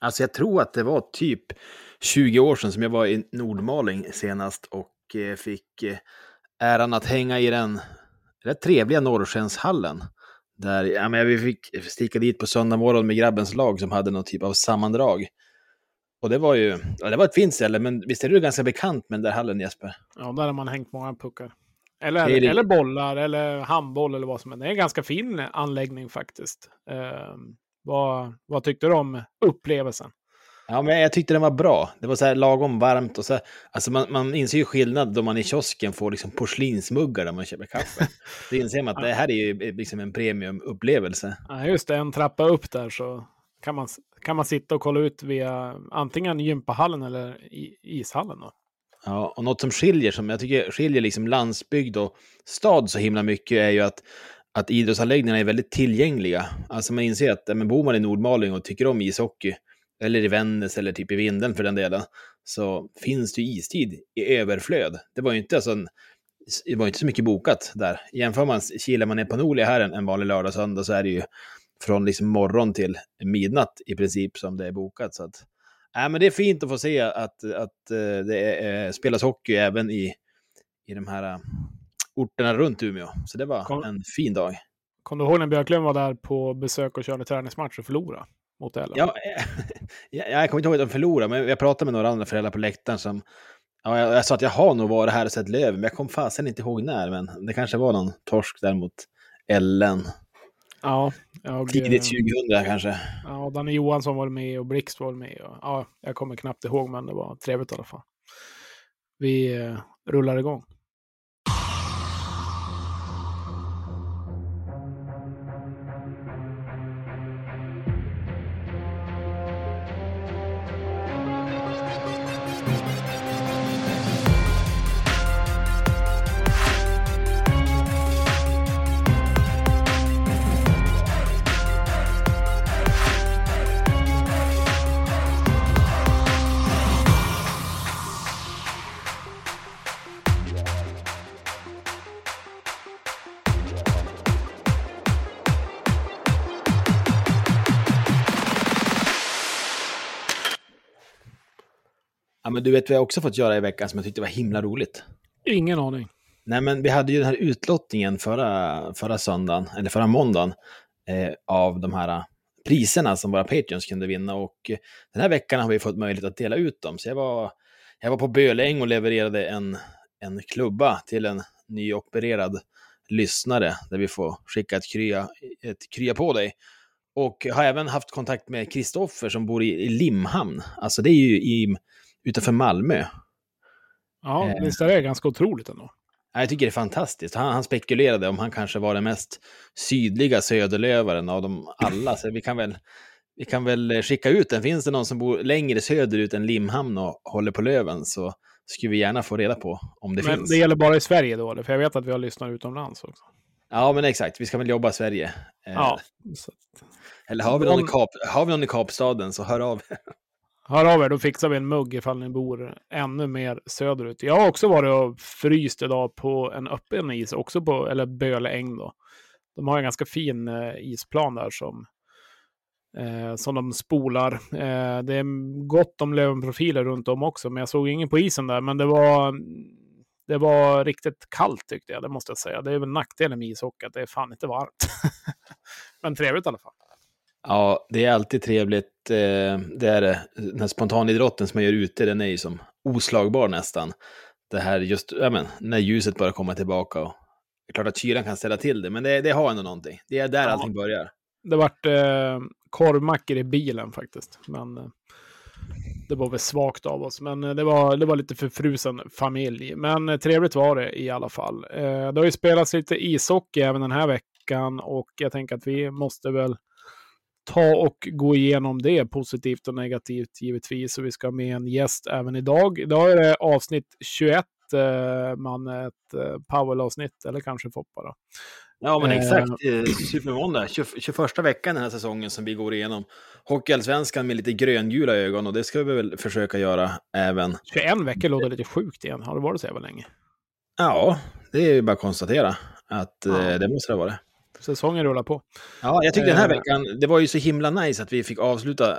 Alltså jag tror att det var typ 20 år sedan som jag var i Nordmaling senast och eh, fick eh, äran att hänga i den rätt trevliga Norrskenshallen. Där ja, men vi fick sticka dit på söndag morgon med grabbens lag som hade någon typ av sammandrag. Och det var ju, ja, det var ett fint ställe, men visst är du ganska bekant med den där hallen Jesper? Ja, där har man hängt många puckar. Eller, Det eller bollar, eller handboll eller vad som helst. Det är en ganska fin anläggning faktiskt. Eh, vad, vad tyckte du om upplevelsen? Ja, men jag tyckte den var bra. Det var så här lagom varmt och så här, alltså man, man inser ju skillnad då man i kiosken får liksom porslinsmuggar där man köper kaffe. Då inser man att det här är ju liksom en premiumupplevelse. Ja, just det, en trappa upp där så kan man, kan man sitta och kolla ut via antingen gympahallen eller ishallen. Då. Ja, och något som skiljer, som jag tycker skiljer liksom landsbygd och stad så himla mycket är ju att, att idrottsanläggningarna är väldigt tillgängliga. Alltså man inser att men bor man i Nordmaling och tycker om ishockey, eller i Vännäs eller typ i Vindeln för den delen, så finns det ju istid i överflöd. Det var ju inte, alltså en, det var inte så mycket bokat där. Jämför man kilar man ner på Norlia här en, en vanlig lördag söndag så är det ju från liksom morgon till midnatt i princip som det är bokat. Så att, äh, men det är fint att få se att, att eh, det är, eh, spelas hockey även i, i de här orterna runt Umeå. Så det var Kom- en fin dag. Kom du ihåg när Björklund var där på besök och körde träningsmatch och förlorade mot Ellen? Ja, eh, ja, jag kommer inte ihåg att de förlorade, men jag pratade med några andra föräldrar på läktaren som... Ja, jag, jag sa att jag har nog varit här och sett Löven, men jag kom fasen inte ihåg när. Men det kanske var någon torsk där mot Ellen. ja jag, Tidigt eh, 2000 kanske. Ja, Danne Johansson var med och Blixt var med. Och, ja, jag kommer knappt ihåg, men det var trevligt i alla fall. Vi eh, rullar igång. Ja, men du vet vad jag också fått göra i veckan som jag tyckte var himla roligt. Ingen aning. Nej, men vi hade ju den här utlottningen förra, förra söndagen, eller förra måndagen, eh, av de här eh, priserna som våra Patreons kunde vinna. Och eh, den här veckan har vi fått möjlighet att dela ut dem. Så jag var, jag var på Böläng och levererade en, en klubba till en nyopererad lyssnare, där vi får skicka ett krya, ett krya på dig. Och har även haft kontakt med Kristoffer som bor i, i Limhamn. Alltså det är ju i, utanför Malmö. Ja, Eh. visst är det ganska otroligt ändå. Ja, Jag tycker det är fantastiskt. Han, han spekulerade om han kanske var den mest sydliga söderlövaren av dem alla. Så vi kan väl, vi kan väl eh, skicka ut den. Finns det någon som bor längre söderut än Limhamn och håller på Löven så skulle vi gärna få reda på om det Men finns. det gäller bara i Sverige då, eller? för jag vet att vi har lyssnare utomlands också. Ja, men exakt. Vi ska väl jobba i Sverige. Eh, Ja, Eller har vi, någon i Kap, har vi någon i Kapstaden så hör av hör av er, då fixar vi en mugg ifall ni bor ännu mer söderut. Jag har också varit och fryst idag på en öppen is, också på, eller Böle äng då. De har en ganska fin eh, isplan där som, eh, som de spolar. Eh, det är gott om Lövenprofiler runt om också, men jag såg ingen på isen där. Men det var, det var riktigt kallt tyckte jag, det måste jag säga. Det är väl nackdelen med ishockey, att det är fan inte varmt. men trevligt i alla fall. Ja, det är alltid trevligt. eh, Det är det. Den här spontanidrotten som man gör ute, den är ju som oslagbar nästan. Det här just, ja men, när ljuset börjar komma tillbaka. Och, det är klart att kylan kan ställa till det, men det, det har ändå någonting. Det är där Ja. allting börjar. Det vart eh, korvmackor i bilen faktiskt. Men eh, det var väl svagt av oss. Men eh, det var, det var lite förfrusen familj. Men eh, trevligt var det i alla fall. Eh, det har ju spelats lite ishockey även den här veckan. Och jag tänker att vi måste väl ta och gå igenom det positivt och negativt givetvis. Så vi ska ha med en gäst även idag. Idag är det avsnitt 21. Eh, man ett eh, Powell-avsnitt, eller kanske Foppa då. Ja, men Eh. exakt. Eh, Supermåndag, 20, 21 veckan den här säsongen som vi går igenom. Hockeyallsvenskan med lite gröngula ögon och det ska vi väl försöka göra även. 21 veckor låter lite sjukt igen. Har det varit så jävla länge? Ja, det är ju bara att konstatera att Ja. det måste det vara. Säsongen rullar på. Ja, jag tyckte den här veckan, det var ju så himla nice att vi fick avsluta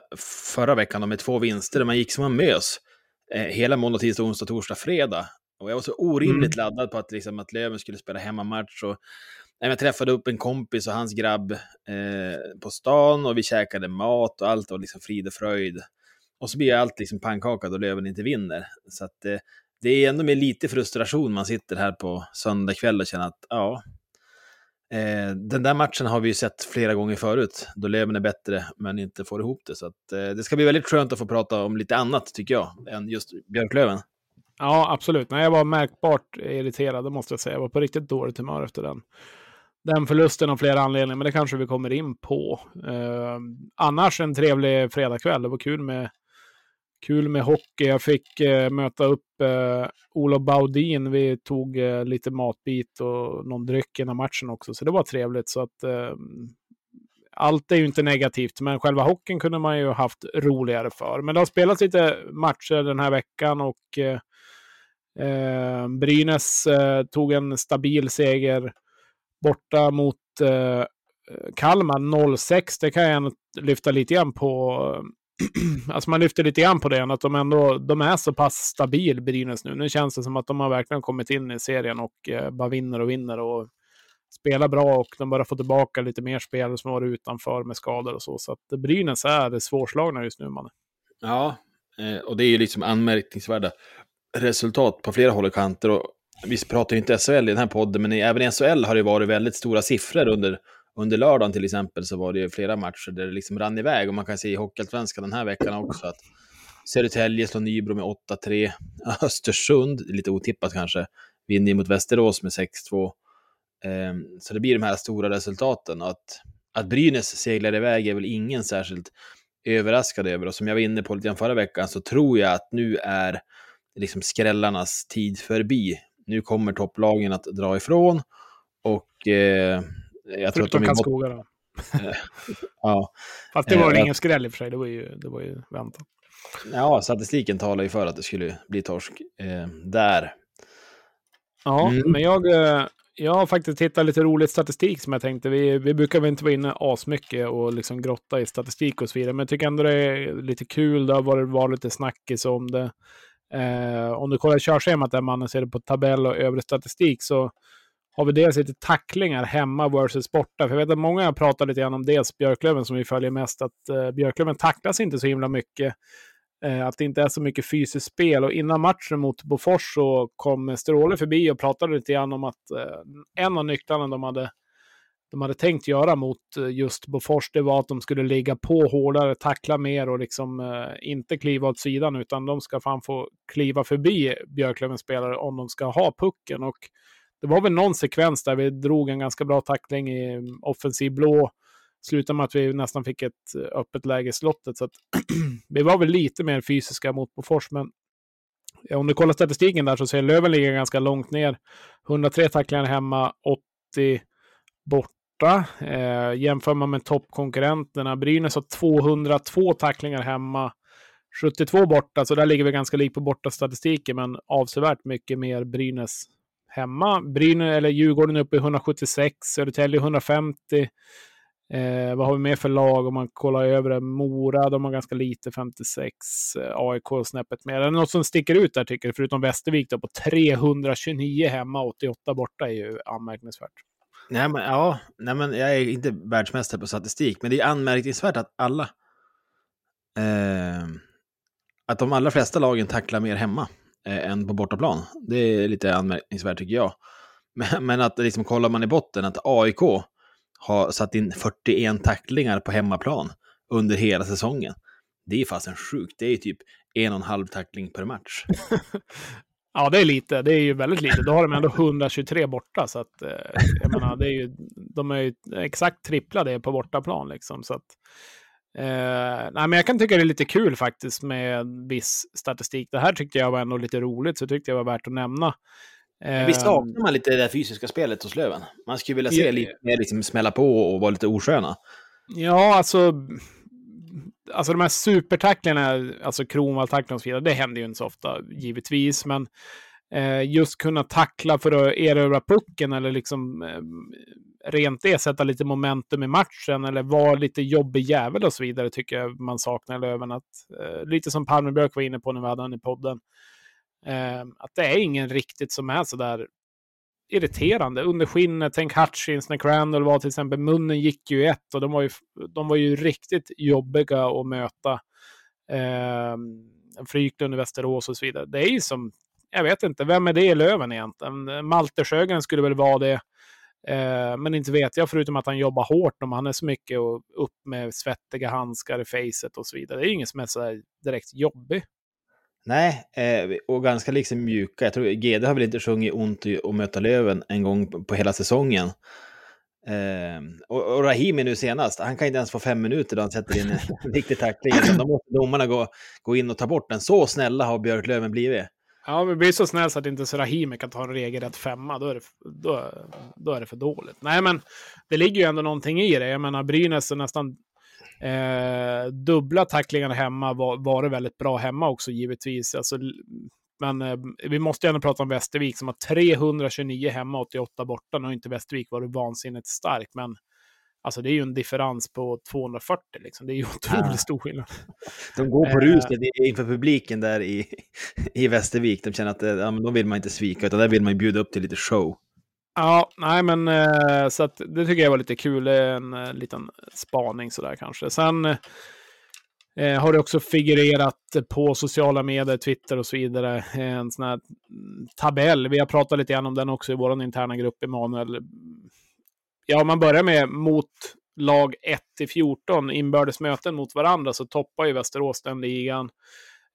förra veckan med två vinster där man gick som en mös. Eh, hela måndag, tisdag, onsdag, torsdag, fredag. Och jag var så orimligt mm. laddad på att, liksom, att Löven skulle spela hemmamatch. Och, jag träffade upp en kompis och hans grabb eh, på stan och vi käkade mat och allt var liksom frid och fröjd. Och så blir allt liksom pannkaka då Löven inte vinner. Så att, eh, det är ändå med lite frustration man sitter här på söndag kväll och känner att ja, eh, den där matchen har vi ju sett flera gånger förut, då Löven är bättre men inte får ihop det. Så att, eh, det ska bli väldigt skönt att få prata om lite annat, tycker jag, än just Björklöven. Ja, absolut. Nej, jag var märkbart irriterad, det måste jag säga. Jag var på riktigt dåligt humör efter den, den förlusten av flera anledningar, men det kanske vi kommer in på. Eh, annars en trevlig fredagkväll. Det var kul med kul med hockey. Jag fick eh, möta upp eh, Olof Baudin. Vi tog eh, lite matbit och någon dryck innan matchen också, så det var trevligt. Så att, eh, allt är ju inte negativt, men själva hockeyn kunde man ju haft roligare för. Men det har spelats lite matcher den här veckan och eh, eh Brynäs eh, tog en stabil seger borta mot eh, Kalmar 0-6. Det kan jag lyfta lite grann på eh, alltså man lyfter lite grann på det, att de ändå de är så pass stabil, Brynäs nu. Nu känns det som att de har verkligen kommit in i serien och eh, bara vinner och vinner och spelar bra och de börjar få tillbaka lite mer spelare som varit utanför med skador och så. Så att Brynäs är svårslagna just nu, man. Ja, eh, och det är ju liksom anmärkningsvärda resultat på flera håll och kanter. Och vi pratar ju inte SHL i den här podden, men även i SHL har det varit väldigt stora siffror under under lördagen till exempel så var det ju flera matcher där det liksom rann iväg och man kan se i Hockeyallsvenskan den här veckan också att Södertälje slår Nybro med 8-3. Östersund, lite otippat kanske, vinner mot Västerås med 6-2. Ehm, så det blir de här stora resultaten. Och att, att Brynäs seglar iväg är väl ingen särskilt överraskad över. Och som jag var inne på lite grann förra veckan så tror jag att nu är liksom skrällarnas tid förbi. Nu kommer topplagen att dra ifrån och eh, jag tror att de Karlskoga då. ja. Fast det var väl uh, ingen skräll i och för sig, det var ju, det var ju väntat. Ja, statistiken talar ju för att det skulle bli torsk eh, där. Ja, mm. men jag, eh, jag har faktiskt hittat lite rolig statistik som jag tänkte. Vi, vi brukar väl inte vara inne asmycket och liksom grotta i statistik och så vidare, men jag tycker ändå det är lite kul. Det har varit, varit lite snackis om det. Eh, om du kollar körschemat där man ser det på tabell och övrig statistik så har vi dels lite tacklingar hemma versus borta. För jag vet att många har pratat lite grann om dels Björklöven som vi följer mest, att eh, Björklöven tacklas inte så himla mycket. Eh, att det inte är så mycket fysiskt spel. Och innan matchen mot Bofors så kom Stråle förbi och pratade lite grann om att eh, en av nycklarna de hade, de hade tänkt göra mot eh, just Bofors, det var att de skulle ligga på hårdare, tackla mer och liksom eh, inte kliva åt sidan, utan de ska fan få kliva förbi Björklövens spelare om de ska ha pucken. Och det var väl någon sekvens där vi drog en ganska bra tackling i offensiv blå. Slutade med att vi nästan fick ett eh, öppet läge i slottet. Så att vi var väl lite mer fysiska mot Bofors, men om du kollar statistiken där så ser Löven ligga ganska långt ner. 103 tacklingar hemma, 80 borta. Eh, jämför man med toppkonkurrenterna, Brynäs har 202 tacklingar hemma, 72 borta, så där ligger vi ganska lik på borta statistiken, men avsevärt mycket mer Brynäs hemma. Brynäs, eller Djurgården uppe i 176, Södertälje 150. Eh, vad har vi mer för lag om man kollar över det? Mora, de har ganska lite, 56. Eh, AIK snäppet mer. Är det något som sticker ut där tycker du? Förutom Västervik då, på 329 hemma, 88 borta är ju anmärkningsvärt. Nej, men, ja, nej, men jag är inte världsmästare på statistik, men det är anmärkningsvärt att alla... Eh, att de allra flesta lagen tacklar mer hemma Eh, än på bortaplan. Det är lite anmärkningsvärt tycker jag. Men, men att liksom kollar man i botten att AIK har satt in 41 tacklingar på hemmaplan under hela säsongen. Det är fasen sjukt. Det är typ en och en halv tackling per match. ja, det är lite. Det är ju väldigt lite. Då har de ändå 123 borta. Så att, eh, jag menar, det är ju, de är ju exakt trippla det på bortaplan. Liksom, så att, Eh, nej, men jag kan tycka det är lite kul faktiskt med viss statistik. Det här tyckte jag var ändå lite roligt, så tyckte jag var värt att nämna. Eh, Visst saknar man lite det fysiska spelet hos Löven? Man skulle vilja se lite mer liksom smälla på och vara lite osköna. Ja, alltså... Alltså de här supertacklingarna, alltså Kronwall-tacklingarna och så vidare, det händer ju inte så ofta, givetvis. Men eh, just kunna tackla för att erövra pucken eller liksom eh, rent det, sätta lite momentum i matchen eller vara lite jobbig jävel och så vidare tycker jag man saknar Löven. Att, eh, lite som Palmebjörk var inne på när vi hade honom i podden. Eh, att det är ingen riktigt som är så där irriterande. Under skinnet, tänk Hutchins när Crandall var till exempel, munnen gick ju ett och de var ju, de var ju riktigt jobbiga att möta. Eh, Fryklund i Västerås och så vidare. Det är ju som, jag vet inte, vem är det i Löven egentligen? Malte Sjögren skulle väl vara det. Eh, men inte vet jag, förutom att han jobbar hårt om han är så mycket och upp med svettiga handskar i facet och så vidare. Det är ingen som är så direkt jobbig. Nej, eh, och ganska liksom mjuka. Jag tror GD har väl inte sjungit ont att möta Löven en gång på hela säsongen. Eh, och, och Rahimi nu senast, han kan inte ens få fem minuter då han sätter in en riktig tackling. Då måste domarna gå, gå in och ta bort den. Så snälla har Björklöven blivit. Ja, men blir så snäll så att inte Rahimi kan ta en regelrätt femma, då är, det, då, då är det för dåligt. Nej, men det ligger ju ändå någonting i det. Jag menar, Brynäs är nästan Eh, dubbla tacklingar hemma var, var det väldigt bra hemma också givetvis. Alltså, men eh, vi måste ju ändå prata om Västervik som har 329 hemma, och 88 borta. Nu har inte Västervik varit vansinnigt stark, men alltså, det är ju en differens på 240. Liksom. Det är ju otroligt ja. stor skillnad. De går på ruset eh, inför publiken där i, i Västervik. De känner att ja, men de vill man inte svika, utan där vill man bjuda upp till lite show. Ja, nej men eh, så att det tycker jag var lite kul. En eh, liten spaning sådär kanske. Sen eh, har det också figurerat på sociala medier, Twitter och så vidare, en sån här tabell. Vi har pratat lite grann om den också i vår interna grupp, Emanuel. Ja, om man börjar med mot lag 1 till 14 inbördes möten mot varandra så toppar ju Västerås den ligan.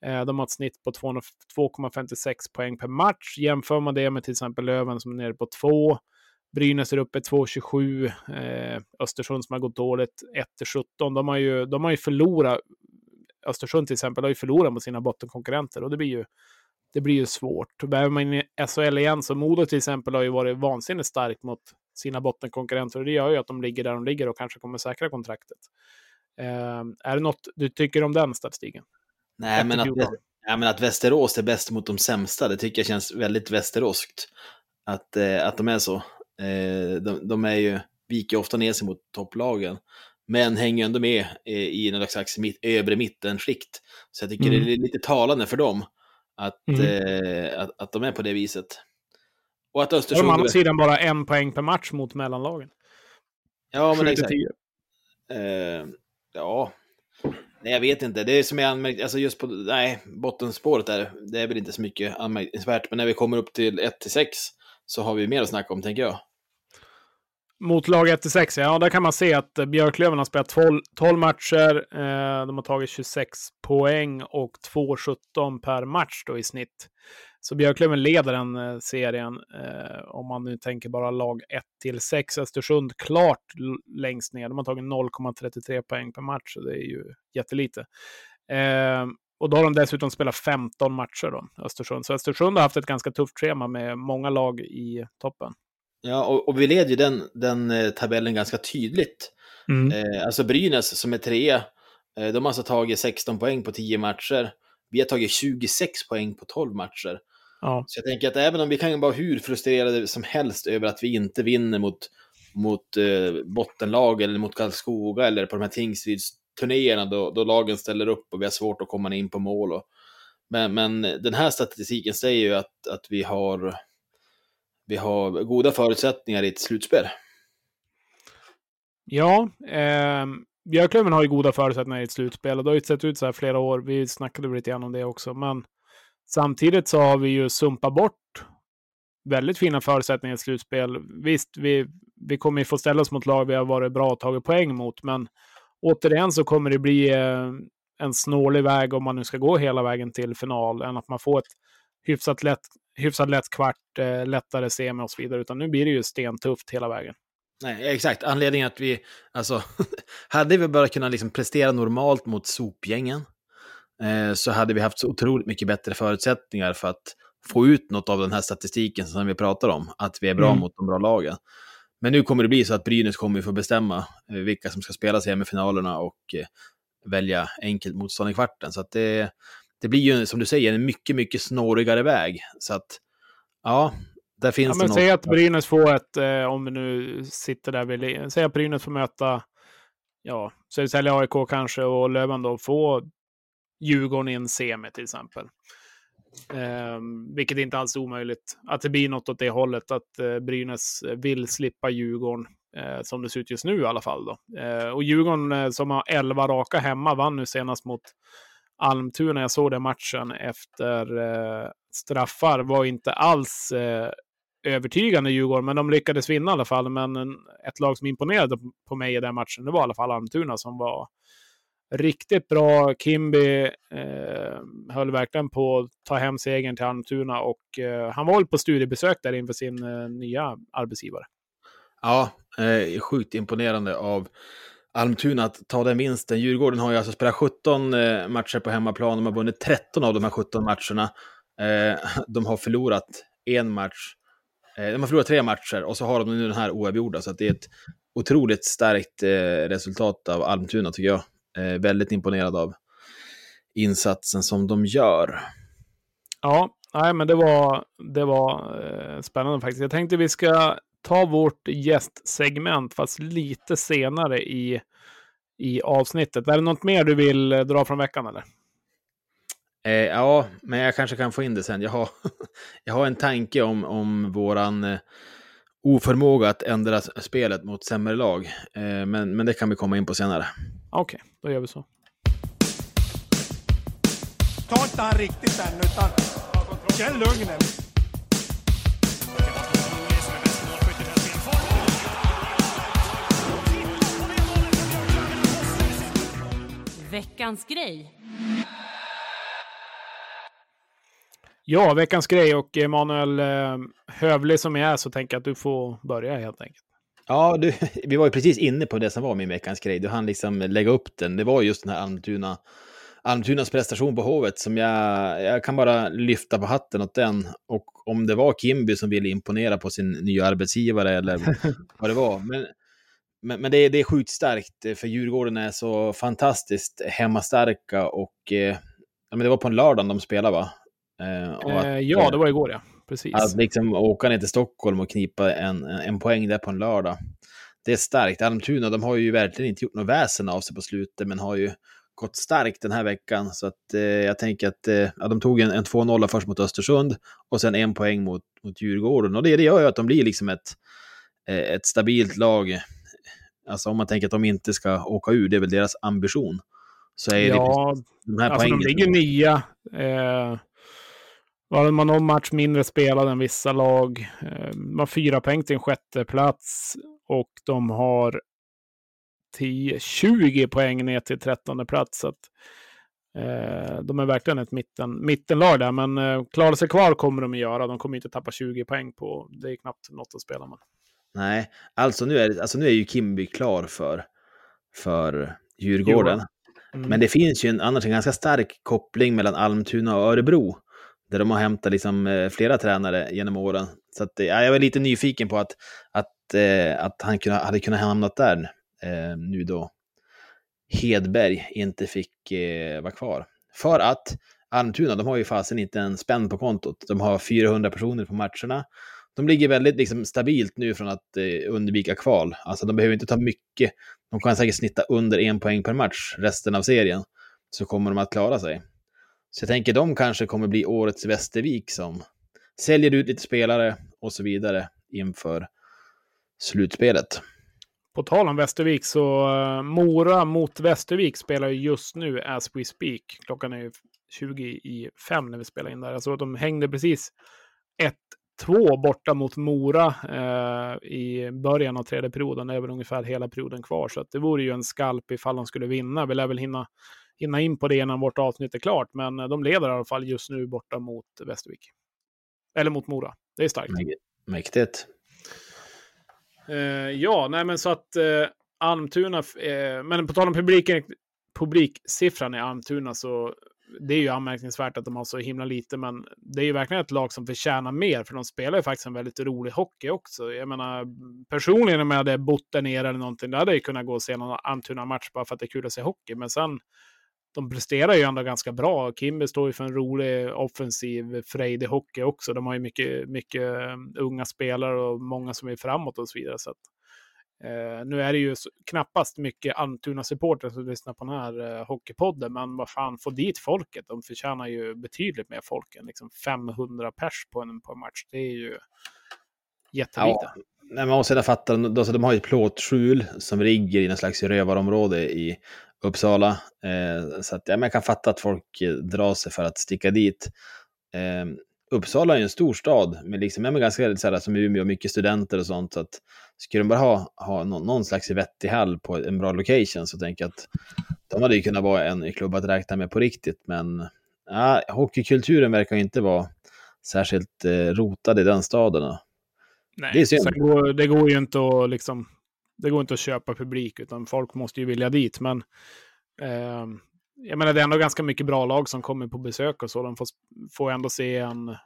Eh, de har ett snitt på 2,56 poäng per match. Jämför man det med till exempel Löven som är nere på 2. Brynäs är uppe 2,27. Eh, Östersund som har gått dåligt 1-17. De har ju, de har ju förlorat. Östersund till exempel har ju förlorat mot sina bottenkonkurrenter och det blir ju, det blir ju svårt. Behöver man in i SHL igen så Modo till exempel har ju varit vansinnigt starkt mot sina bottenkonkurrenter och det gör ju att de ligger där de ligger och kanske kommer säkra kontraktet. Eh, är det något du tycker om den statistiken? Nej, men att, ja, men att Västerås är bäst mot de sämsta, det tycker jag känns väldigt västeråskt. Att, eh, att de är så. Eh, de, de, är ju, viker ofta ner sig mot topplagen, men hänger ändå med eh, i något slags mitt, övre mittenskikt. Så jag tycker mm. det är lite talande för dem att, mm. eh, att, att de är på det viset. Och att Östersund... Å andra sidan bara en poäng per match mot mellanlagen. Ja, men exakt. Eh, ja, Nej, jag vet inte. Det är som jag anmärkt, alltså just på, nej, bottenspåret där, det är väl inte så mycket anmärkningsvärt. Men när vi kommer upp till 1-6 så har vi mer att snacka om, tänker jag. Mot lag 1-6, ja, där kan man se att eh, Björklöven har spelat 12, 12 matcher. Eh, de har tagit 26 poäng och 2-17 per match då i snitt. Så Björklöven leder den eh, serien, eh, om man nu tänker bara lag 1-6. Östersund klart längst ner. De har tagit 0,33 poäng per match, så det är ju jättelite. Eh, och då har de dessutom spelat 15 matcher då, Östersund. Så Östersund har haft ett ganska tufft schema med många lag i toppen. Ja, och, och vi leder ju den, den eh, tabellen ganska tydligt. Mm. Eh, alltså Brynäs som är trea, eh, de har alltså tagit 16 poäng på 10 matcher. Vi har tagit 26 poäng på 12 matcher. Ja. Så jag tänker att även om vi kan vara hur frustrerade som helst över att vi inte vinner mot, mot eh, bottenlag eller mot Karlskoga eller på de här Tingsryds-turnéerna då, då lagen ställer upp och vi har svårt att komma in på mål. Och, men, men den här statistiken säger ju att, att vi, har, vi har goda förutsättningar i ett slutspel. Ja, eh, Björklöven har ju goda förutsättningar i ett slutspel och det har ju sett ut så här flera år. Vi snackade lite grann om det också, men Samtidigt så har vi ju sumpat bort väldigt fina förutsättningar i ett slutspel. Visst, vi, vi kommer ju få ställa oss mot lag vi har varit bra och tagit poäng mot, men återigen så kommer det bli eh, en snålig väg om man nu ska gå hela vägen till final, än att man får ett hyfsat lätt, hyfsat lätt kvart, eh, lättare semi och så vidare, utan nu blir det ju stentufft hela vägen. Nej, exakt. Anledningen att vi, alltså, hade vi bara kunnat liksom prestera normalt mot sopgängen, Eh, så hade vi haft så otroligt mycket bättre förutsättningar för att få ut något av den här statistiken som vi pratar om, att vi är bra mm. mot de bra lagen. Men nu kommer det bli så att Brynäs kommer få bestämma eh, vilka som ska spela semifinalerna och eh, välja enkelt motstånd i kvarten. Så att det, det blir ju, som du säger, en mycket, mycket snårigare väg. Så att, ja, där finns ja, det men något. säg att Brynäs får ett, eh, om vi nu sitter där vid, säg att Brynäs får möta, ja, Södertälje AIK kanske och Löven då får Djurgården i en semi till exempel. Eh, vilket inte alls är omöjligt. Att det blir något åt det hållet, att eh, Brynäs vill slippa Djurgården, eh, som det ser ut just nu i alla fall. Då. Eh, och Djurgården eh, som har 11 raka hemma vann nu senast mot Almtuna. Jag såg den matchen efter eh, straffar. Var inte alls eh, övertygande Djurgården, men de lyckades vinna i alla fall. Men en, ett lag som imponerade på mig i den matchen, det var i alla fall Almtuna som var riktigt bra. Kimby eh, höll verkligen på att ta hem segern till Almtuna och eh, han var väl på studiebesök där inför sin eh, nya arbetsgivare. Ja, eh, sjukt imponerande av Almtuna att ta den vinsten. Djurgården har ju alltså spelat 17 eh, matcher på hemmaplan. De har vunnit 13 av de här 17 matcherna. Eh, de har förlorat en match. Eh, de har förlorat tre matcher och så har de nu den här oavgjorda. Så det är ett otroligt starkt resultat av Almtuna tycker jag. Väldigt imponerad av insatsen som de gör. Ja, nej, men det var, det var eh, spännande faktiskt. Jag tänkte vi ska ta vårt gästsegment, fast lite senare i, i avsnittet. Är det något mer du vill eh, dra från veckan eller? Eh, ja, men jag kanske kan få in det sen. Jag har, jag har en tanke om, om våran eh, oförmåga att ändra spelet mot sämre lag. Eh, men, men det kan vi komma in på senare. Okej, okay, då gör vi så. Ta inte han riktigt än, utan känn lugnet. Veckans grej. Ja, veckans grej och Emanuel, eh, hövlig som jag är så tänker jag att du får börja helt enkelt. Ja, du, vi var ju precis inne på det som var min veckans grej. Du hann liksom lägga upp den. Det var just den här Almtuna, Almtunas prestation på Hovet som jag, jag kan bara lyfta på hatten åt den. Och om det var Kimby som ville imponera på sin nya arbetsgivare eller vad det var. Men, men, men det, är, det är sjukt starkt, för Djurgården är så fantastiskt hemmastarka och eh, men det var på en lördag de spelade va? Eh, att, ja, det var igår ja. Precis. Att liksom åka ner till Stockholm och knipa en, en poäng där på en lördag. Det är starkt. Almtuna, de har ju verkligen inte gjort något väsen av sig på slutet, men har ju gått starkt den här veckan. Så att eh, jag tänker att eh, ja, de tog en, en 2-0 först mot Östersund och sen en poäng mot, mot Djurgården. Och det, det gör ju att de blir liksom ett, eh, ett stabilt lag. Alltså om man tänker att de inte ska åka ur, det är väl deras ambition. Så är ja, det de här alltså poängen. de ligger nia. Eh, man har någon match mindre spelad än vissa lag. Eh, de har fyra poäng till en sjätte plats och de har 10, 20 poäng ner till trettonde plats. Så att, eh, de är verkligen ett mitten, mittenlag där, men eh, klara sig kvar kommer de att göra. De kommer inte tappa 20 poäng på, det är knappt något att spela med. Nej, alltså nu är, alltså nu är ju Kimby klar för, för Djurgården. Mm. Men det finns ju en, annars en ganska stark koppling mellan Almtuna och Örebro. Där de har hämtat liksom, flera tränare genom åren. Så att, ja, jag var lite nyfiken på att, att, eh, att han kunna, hade kunnat hamna där eh, nu då Hedberg inte fick eh, vara kvar. För att Almtuna, de har ju fasen inte en spänn på kontot. De har 400 personer på matcherna. De ligger väldigt liksom, stabilt nu från att eh, undvika kval. Alltså de behöver inte ta mycket. De kan säkert snitta under en poäng per match resten av serien. Så kommer de att klara sig. Så jag tänker de kanske kommer bli årets Västervik som säljer ut lite spelare och så vidare inför slutspelet. På tal om Västervik så uh, Mora mot Västervik spelar ju just nu as we speak. Klockan är 20 i fem när vi spelar in där. Alltså de hängde precis ett 1-2 borta mot Mora uh, i början av tredje perioden. Det är väl ungefär hela perioden kvar. Så det vore ju en skalp ifall de skulle vinna. Vi lär väl hinna hinna in på det innan vårt avsnitt är klart. Men de leder i alla fall just nu borta mot Västervik. Eller mot Mora. Det är starkt. Mäktigt. Uh, ja, nej men så att uh, Almtuna, uh, men på tal om publiken, publiksiffran i Almtuna så det är ju anmärkningsvärt att de har så himla lite, men det är ju verkligen ett lag som förtjänar mer, för de spelar ju faktiskt en väldigt rolig hockey också. Jag menar, personligen om jag hade bott där nere eller någonting, då hade jag kunnat gå och se någon Antuna-match bara för att det är kul att se hockey, men sen de presterar ju ändå ganska bra. Kimby står ju för en rolig offensiv frejdig hockey också. De har ju mycket, mycket um, unga spelare och många som är framåt och så vidare. Så att, eh, nu är det ju knappast mycket Almtuna-supportrar som lyssnar på den här eh, hockeypodden, men vad fan, få dit folket. De förtjänar ju betydligt mer folk än liksom 500 pers på en, på en match. Det är ju jättelite. Ja. Nej, man måste fatta, alltså, de har ju ett plåtskjul som ligger i någon slags rövarområde i Uppsala. Eh, så att, ja, man kan fatta att folk eh, drar sig för att sticka dit. Eh, Uppsala är ju en stor stad men liksom, ja, ganska så här, som Umeå, mycket studenter och sånt. Så att, skulle de bara ha, ha någon, någon slags vettig hall på en bra location så tänker jag att de hade ju kunnat vara en klubb att räkna med på riktigt. Men ja, hockeykulturen verkar inte vara särskilt eh, rotad i den staden. Nej, det, är synd. Går, det går ju inte att liksom, det går inte att köpa publik, utan folk måste ju vilja dit. Men eh, jag menar, det är ändå ganska mycket bra lag som kommer på besök och så. De får, får ändå se en,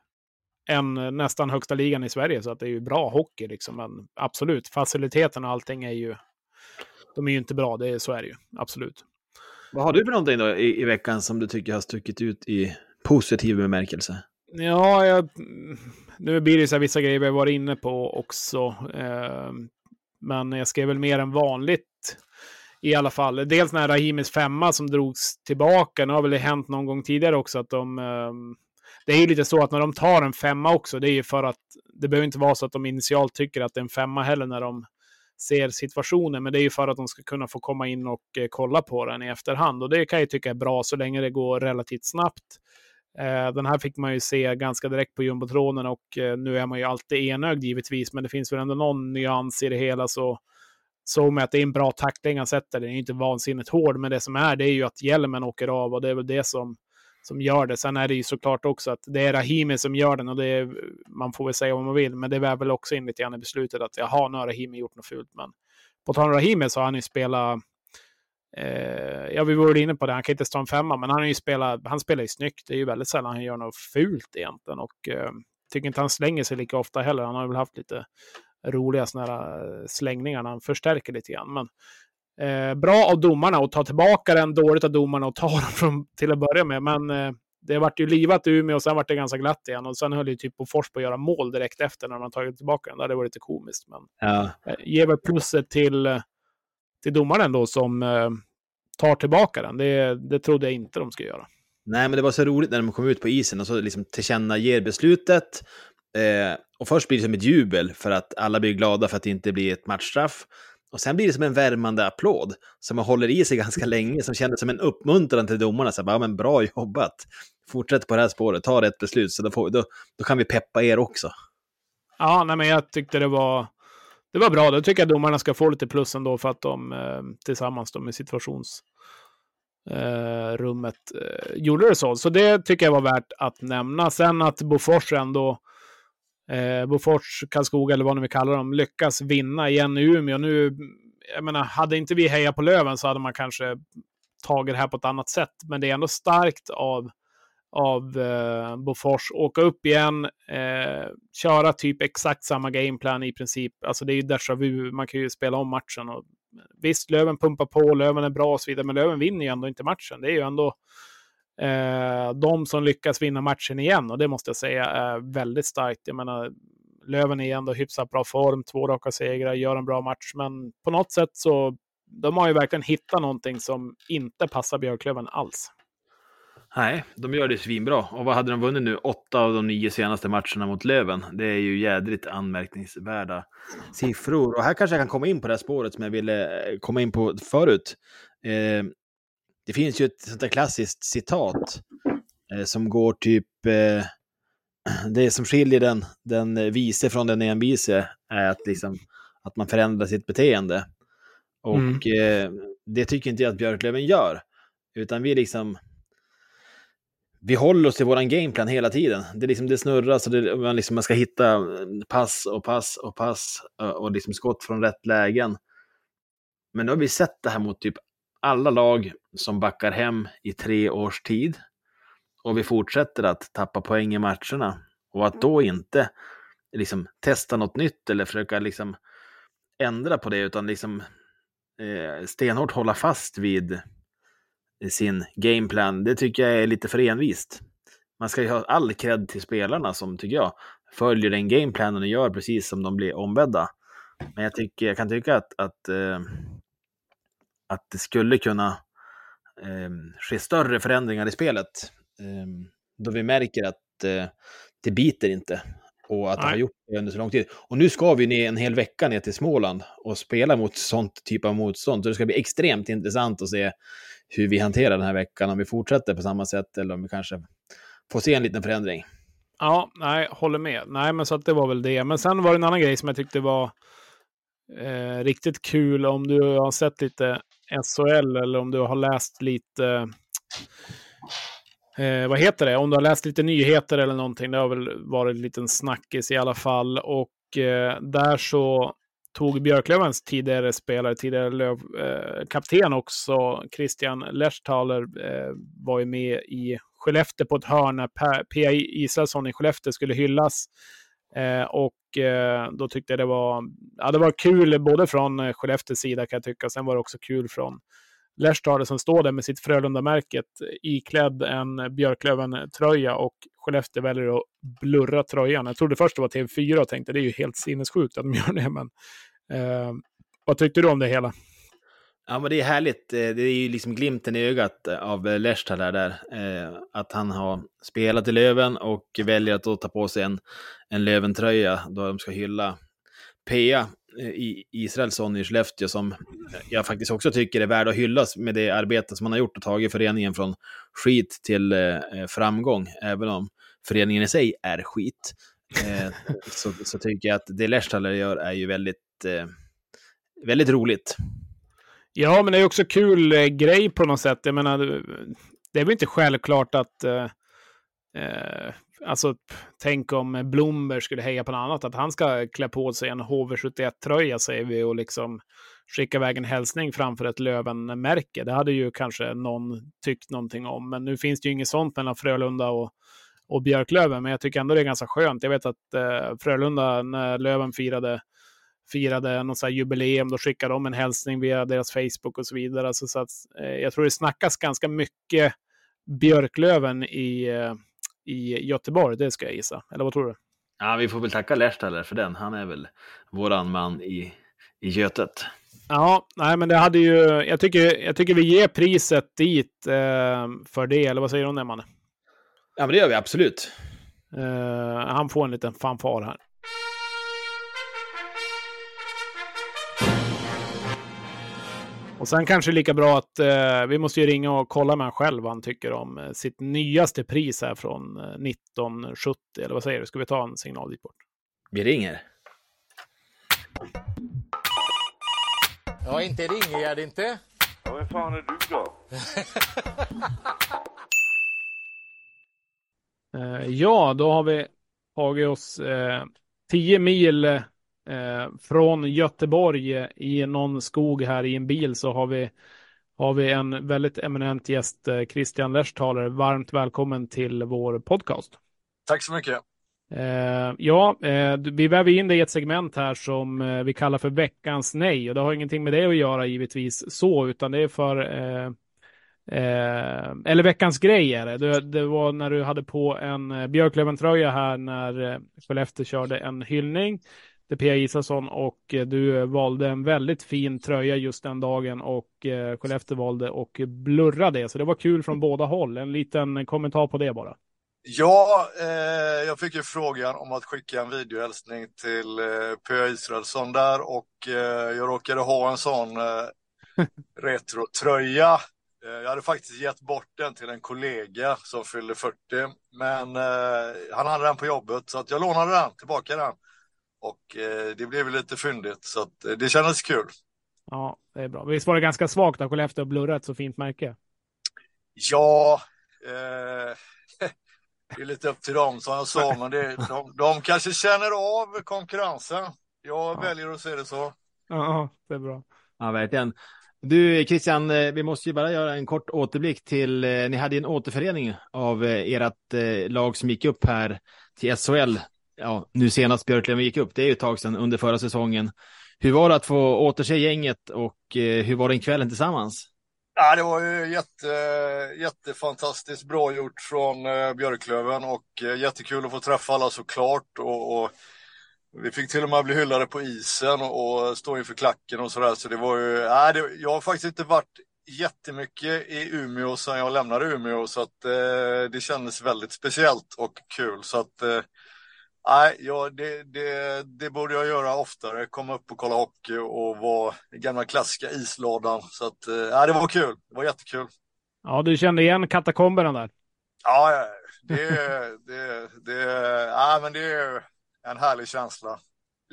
en nästan högsta ligan i Sverige, så att det är ju bra hockey liksom. Men absolut, faciliteten och allting är ju, de är ju inte bra, det är, så är det ju, absolut. Vad har du för någonting då i, i veckan som du tycker har stuckit ut i positiv bemärkelse? Ja, jag, nu blir det så här vissa grejer vi har varit inne på också. Eh, men jag skrev väl mer än vanligt i alla fall. Dels när Rahimis femma som drogs tillbaka. Nu har väl det hänt någon gång tidigare också att de... Eh, det är ju lite så att när de tar en femma också, det är ju för att det behöver inte vara så att de initialt tycker att det är en femma heller när de ser situationen, men det är ju för att de ska kunna få komma in och eh, kolla på den i efterhand. Och det kan jag tycka är bra så länge det går relativt snabbt. Eh, den här fick man ju se ganska direkt på jumbotronen och eh, nu är man ju alltid enögd givetvis, men det finns väl ändå någon nyans i det hela. Så såg man att det är en bra tackling han sätter. Den är inte vansinnigt hård, men det som är det är ju att hjälmen åker av och det är väl det som, som gör det. Sen är det ju såklart också att det är Rahimi som gör den och det är, man får väl säga vad man vill, men det är väl också in lite grann i beslutet att jaha, nu har Rahimi gjort något fult. Men på tal om Rahimi så har han ju spelat Eh, ja, vi var inne på det, han kan inte stå en femma, men han, är ju spelat, han spelar ju snyggt. Det är ju väldigt sällan han gör något fult egentligen. Och eh, tycker inte han slänger sig lika ofta heller. Han har väl haft lite roliga såna här eh, slängningar när han förstärker lite grann. Men, eh, bra av domarna att ta tillbaka den, dåligt av domarna att ta den från, till att börja med. Men eh, det vart ju livat i Umeå och sen vart det ganska glatt igen. Och sen höll ju typ Bofors på att göra mål direkt efter när man tagit tillbaka den. Det hade varit lite komiskt. Men ja. eh, ger väl plusset till till domaren då som eh, tar tillbaka den. Det, det trodde jag inte de skulle göra. Nej, men det var så roligt när de kom ut på isen och så liksom tillkännager beslutet. Eh, och först blir det som ett jubel för att alla blir glada för att det inte blir ett matchstraff. Och sen blir det som en värmande applåd som man håller i sig ganska länge, som kändes som en uppmuntran till domarna. Så bara, ja, men bra jobbat! Fortsätt på det här spåret, ta rätt beslut, så då, får, då, då kan vi peppa er också. Ja, nej, men jag tyckte det var det var bra. Då tycker jag domarna ska få lite plus ändå för att de eh, tillsammans då med situationsrummet eh, eh, gjorde det så. Så det tycker jag var värt att nämna. Sen att Bofors ändå, eh, Bofors, Karlskoga eller vad ni vill kalla dem, lyckas vinna igen i Umeå. Nu, jag menar, hade inte vi hejat på Löven så hade man kanske tagit det här på ett annat sätt. Men det är ändå starkt av av eh, Bofors, åka upp igen, eh, köra typ exakt samma gameplan i princip. Alltså det är ju déjà vu, man kan ju spela om matchen. Och, visst, Löven pumpar på, Löven är bra och så vidare, men Löven vinner ju ändå inte matchen. Det är ju ändå Eh, de som lyckas vinna matchen igen och det måste jag säga är väldigt starkt. Jag menar, Löven är ju ändå hyfsat bra form, två raka segrar, gör en bra match, men på något sätt så de har ju verkligen hittat någonting som inte passar Björklöven alls. Nej, de gör det svinbra. Och vad hade de vunnit nu? Åtta av de nio senaste matcherna mot Löven. Det är ju jädrigt anmärkningsvärda siffror. Och här kanske jag kan komma in på det här spåret som jag ville eh, komma in på förut. Eh, det finns ju ett sånt där klassiskt citat eh, som går typ... Eh, det som skiljer den, den vise från den envise är att, liksom, att man förändrar sitt beteende. Och mm. Eh, det tycker inte jag att Björklöven gör. Utan vi liksom vi håller oss till våran gameplan hela tiden. Det, liksom, det snurrar så det, man, liksom, man ska hitta eh, pass och pass och pass och, eh, och liksom skott från rätt lägen. Men nu har vi sett det här mot typ alla lag som backar hem i tre års tid. Och vi fortsätter att tappa poäng i matcherna. Och att då inte liksom, testa något nytt eller försöka liksom, ändra på det, utan liksom, eh, stenhårt hålla fast vid sin gameplan, det tycker jag är lite för envist. Man ska ju ha all cred till spelarna som, tycker jag, följer den gameplanen och gör precis som de blir ombedda. Men jag, tycker, jag kan tycka att, att, eh, att det skulle kunna ske större förändringar i spelet. Eh, då vi märker att eh, det biter inte och att Nej. det har gjort det under så lång tid. Och nu ska vi ner en hel vecka ner till Småland och spela mot sånt typ av motstånd. Så det ska bli extremt intressant att se hur vi hanterar den här veckan, om vi fortsätter på samma sätt eller om vi kanske får se en liten förändring. Ja, nej, håller med. Nej, men så att det var väl det. Men sen var det en annan grej som jag tyckte var eh, riktigt kul om du har sett lite SHL eller om du har läst lite eh, vad heter det? Om du har läst lite nyheter eller någonting. Det har väl varit en liten snackis i alla fall. Och eh, där så tog Björklövens tidigare spelare, tidigare löv, eh, kapten också, Christian Lersthaler, eh, var ju med i Skellefteå på ett hörn när P.A. Israelsson i Skellefteå skulle hyllas. Eh, och eh, då tyckte jag det var, ja, det var kul både från eh, Skellefteås sida kan jag tycka. Sen var det också kul från Lerstad som står där med sitt Frölunda-märket iklädd en Björklöven-tröja och Skellefteå väljer att blurra tröjan. Jag trodde först det var TV4 och tänkte det är ju helt sinnessjukt att de gör det. Men, eh, vad tyckte du om det hela? Ja, men det är härligt. Eh, det är ju liksom glimten i ögat eh, av Lechtaler där. Eh, att han har spelat i Löven och väljer att ta på sig en, en Löventröja då de ska hylla Pea i Israelsson i Skellefteå som jag faktiskt också tycker är värd att hyllas med det arbete som han har gjort och tagit föreningen från skit till framgång, även om föreningen i sig är skit. Så, så tycker jag att det Lechtaler gör är ju väldigt, väldigt roligt. Ja, men det är också kul eh, grej på något sätt. Jag menar, det är väl inte självklart att eh, eh Alltså, tänk om Blomberg skulle heja på något annat, att han ska klä på sig en HV71-tröja, säger vi, och liksom skicka iväg en hälsning framför ett Löven-märke. Det hade ju kanske någon tyckt någonting om, men nu finns det ju inget sånt mellan Frölunda och, och Björklöven, men jag tycker ändå det är ganska skönt. Jag vet att eh, Frölunda, när Löven firade firade något så jubileum, då skickade de en hälsning via deras Facebook och så vidare. Alltså, så att, eh, jag tror det snackas ganska mycket Björklöven i, eh, i Göteborg, det ska jag gissa. Eller vad tror du? Ja, vi får väl tacka Lechtaler för den. Han är väl våran man i, i Götet. Ja, nej, men det hade ju. Jag tycker, jag tycker vi ger priset dit eh, för det. Eller vad säger du om det, Manne? Ja, men det gör vi absolut. Eh, han får en liten fanfar här. Och sen kanske lika bra att eh, vi måste ju ringa och kolla med honom själv vad han tycker om eh, sitt nyaste pris här från eh, 1970. Eller vad säger du? Ska vi ta en signal dit bort? Vi ringer. Ja, inte ringer jag det inte. Ja, vem fan är du då? eh, ja, då har vi tagit oss 10 eh, mil Eh, från Göteborg i någon skog här i en bil så har vi, har vi en väldigt eminent gäst, eh, Christian Lerstaler. Varmt välkommen till vår podcast. Tack så mycket. Eh, ja, eh, vi väver in det i ett segment här som eh, vi kallar för veckans nej och det har ingenting med det att göra givetvis så, utan det är för eh, eller veckans grej är det. det. det. var när du hade på en Björklöven-tröja här när Skellefteå körde en hyllning till Pia Isaksson och eh, du valde en väldigt fin tröja just den dagen och eh, Skellefteå valde och blurra det. Så det var kul från båda håll. En liten kommentar på det bara. Ja, eh, jag fick ju frågan om att skicka en videohälsning till eh, Pia Israelsson där och eh, jag råkade ha en sån eh, retrotröja. Eh, jag hade faktiskt gett bort den till en kollega som fyllde 40, men eh, han hade den på jobbet så att jag lånade den, tillbaka den. Och eh, det blev lite fyndigt så att, eh, det kändes kul. Ja, det är bra. Visst var det ganska svagt att Skellefteå blurra ett så fint märke? Ja, eh, det är lite upp till dem som jag sa, men det, de, de kanske känner av konkurrensen. Jag ja. väljer att se det så. Ja, det är bra. Ja, verkligen. Du Christian, eh, vi måste ju bara göra en kort återblick till, ni hade en återförening av ert lag som gick upp här till SHL ja, nu senast Björklöven gick upp, det är ju ett tag sedan under förra säsongen. Hur var det att få återse gänget och eh, hur var den kvällen tillsammans? Ja, det var ju jätte, jättefantastiskt bra gjort från eh, Björklöven och eh, jättekul att få träffa alla såklart. Och, och vi fick till och med bli hyllade på isen och, och stå inför klacken och sådär. Så det var ju, ja, det, jag har faktiskt inte varit jättemycket i Umeå sedan jag lämnade Umeå så att eh, det kändes väldigt speciellt och kul. Så att eh, nej, ja, det, det, det borde jag göra oftare. Komma upp och kolla hockey och vara i gamla klassiska isladan. Så att eh, nej, det var kul. Det var jättekul. Ja, du kände igen katakomberna där. Ja, ja, det, det, det, ja, men det är en härlig känsla.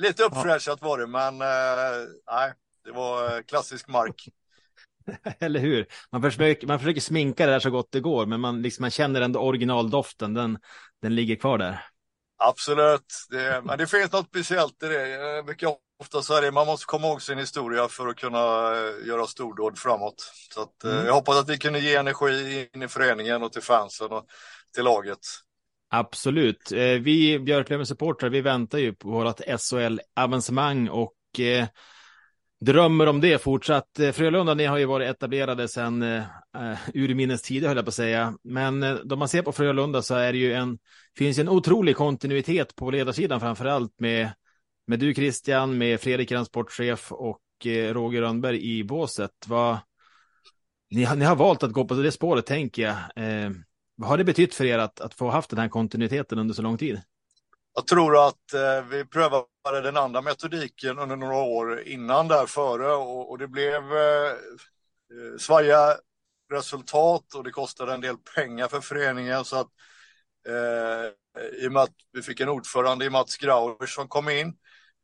Lite uppfräschat var det, men eh, nej, det var klassisk mark. Eller hur? Man försöker, man försöker sminka det där så gott det går, men man, liksom, man känner ändå originaldoften, den, den ligger kvar där. Absolut, det, men det finns något speciellt i det. Mycket ofta så är det, man måste komma ihåg sin historia för att kunna eh, göra stordåd framåt. Så att, mm. jag hoppas att vi kunde ge energi in i föreningen och till fansen och till laget. Absolut. Vi Björklövens supportrar, vi väntar ju på vårt SHL-avancemang och drömmer om det fortsatt. Eh, Frölunda, ni har ju varit etablerade sedan uh, urminnes tider, höll jag på att säga. Men uh, då man ser på Frölunda så är det ju en, finns en otrolig kontinuitet på ledarsidan, framför allt med, med du Christian, med Fredrik, er sportchef och uh, Roger Rönnberg i båset. Vad, ni, ni har valt att gå på det spåret, tänker jag. vad har det betytt för er att, att få haft den här kontinuiteten under så lång tid? Jag tror att eh, vi prövar den andra metodiken under några år innan där före och, och det blev eh, eh, svaja resultat och det kostade en del pengar för föreningen. Så att eh, i och med att vi fick en ordförande i Mats Grauer som kom in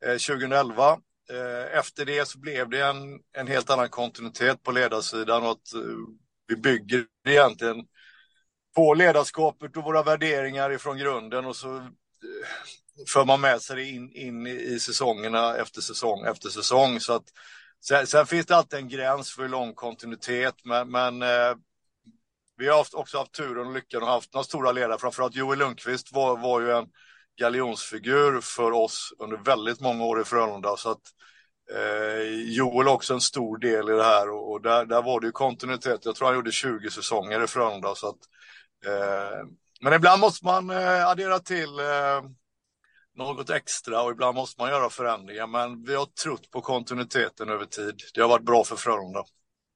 eh, 2011 eh, efter det så blev det en, en helt annan kontinuitet på ledarsidan och att eh, vi bygger egentligen på ledarskapet och våra värderingar ifrån grunden och så eh, för man med sig det in, in i säsongerna efter säsong efter säsong. Så att, sen, sen finns det alltid en gräns för hur lång kontinuitet, men, men eh, vi har haft, också haft turen och lyckan och haft några stora ledare. Framförallt Joel Lundqvist var, var ju en galjonsfigur för oss under väldigt många år i Frölunda. Så att, eh, Joel också en stor del i det här och, och, där, där var det ju kontinuitet. Jag tror han gjorde 20 säsonger i Frölunda. Så att, eh, men ibland måste man eh, addera till eh, något extra och ibland måste man göra förändringar. Men vi har trott på kontinuiteten över tid. Det har varit bra för Frölunda.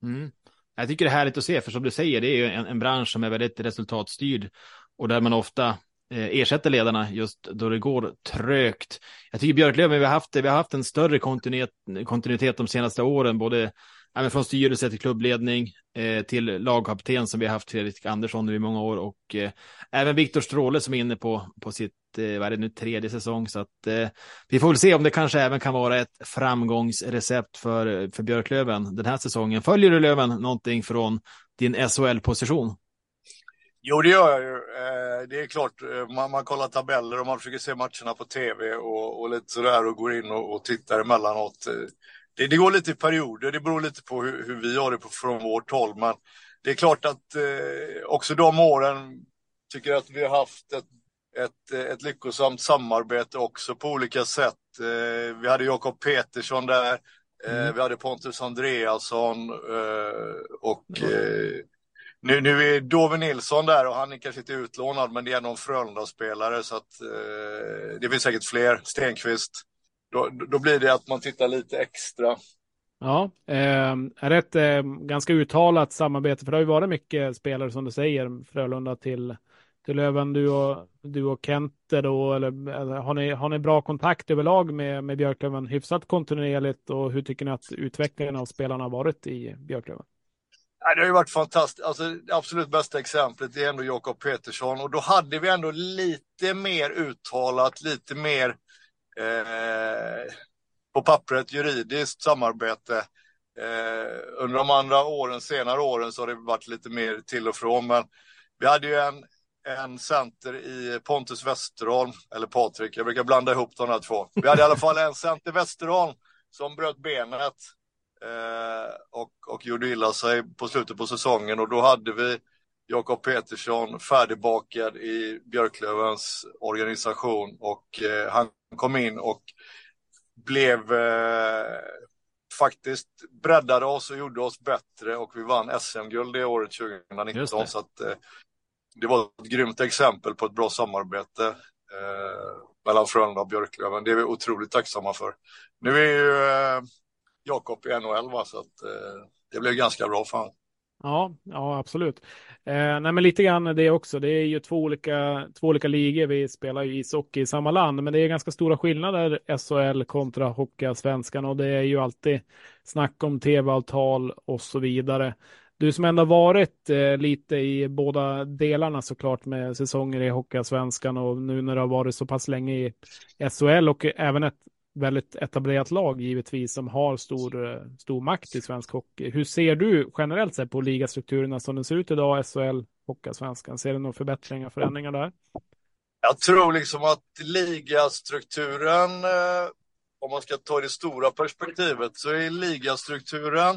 Mm. Jag tycker det är härligt att se, för som du säger, det är ju en, en bransch som är väldigt resultatstyrd och där man ofta eh, ersätter ledarna just då det går trögt. Jag tycker Björklöven, vi har haft, vi har haft en större kontinuitet, kontinuitet de senaste åren, både ja, från styrelse till klubbledning eh, till lagkapten som vi har haft Fredrik Andersson nu i många år och eh, även Viktor Stråle som är inne på, på sitt, eh, vad är det nu, tredje säsong. Så att eh, vi får väl se om det kanske även kan vara ett framgångsrecept för, för Björklöven den här säsongen. Följer du Löven någonting från din SHL-position? Jo, det gör jag ju. Eh, det är klart, eh, man, man kollar tabeller och man försöker se matcherna på tv och, och lite sådär och går in och, och tittar emellanåt eh, det, det går lite i perioder, det beror lite på hur, hur vi har det på, från vårt håll. Men det är klart att eh, också de åren tycker jag att vi har haft ett, ett, ett lyckosamt samarbete också på olika sätt. Eh, vi hade Jakob Petersson där, eh, mm. vi hade Pontus Andreasson eh, och eh, nu, nu är Dove Nilsson där och han är kanske inte utlånad men det är någon Frölunda-spelare så att det finns säkert fler. Stenqvist då, då blir det att man tittar lite extra. Ja, eh, är det ett eh, ganska uttalat samarbete? För det har ju varit mycket spelare som du säger, Frölunda till, till Löven, du och, du och Kente då, eller, eller har, ni, har ni bra kontakt överlag med, med Björklöven hyfsat kontinuerligt och hur tycker ni att utvecklingen av spelarna har varit i Björklöven? det har ju varit fantastiskt. Alltså, det absolut bästa exemplet är ändå Jakob Petersson och då hade vi ändå lite mer uttalat, lite mer eh, på pappret juridiskt samarbete. Eh, under de andra åren, senare åren, så har det varit lite mer till och från. Men vi hade ju en, en center i Pontus Westerholm, eller Patrik, jag brukar blanda ihop de här två. Vi hade i alla fall en center Westerholm som bröt benet eh, och, och gjorde illa sig på slutet på säsongen och då hade vi Jakob Petersson färdigbakad i Björklövens organisation och eh, han kom in och blev, eh, faktiskt breddade oss och gjorde oss bättre och vi vann SM-guld det året 2019. Just det. Så att, eh, det var ett grymt exempel på ett bra samarbete eh, mellan Frölunda och Björklöven. Det är vi otroligt tacksamma för. Nu är ju eh, Jakob i NHL va? så att eh, det blev ganska bra för honom. Ja, ja absolut. Eh, nej, men lite grann det också. Det är ju två olika, två olika ligor. Vi spelar ju ishockey i samma land, men det är ganska stora skillnader SHL kontra Hockeyallsvenskan och det är ju alltid snack om tv-avtal och så vidare. Du som ändå varit eh, lite i båda delarna såklart med säsonger i Hockeyallsvenskan och nu när du har varit så pass länge i SHL och även ett väldigt etablerat lag givetvis som har stor, eh, stor makt i svensk hockey. Hur ser du generellt sett på ligastrukturerna som den ser ut idag, SHL, Hockeyallsvenskan? Ser du några förbättringar, förändringar där? Jag tror liksom att ligastrukturen, eh, om man ska ta det stora perspektivet, så är ligastrukturen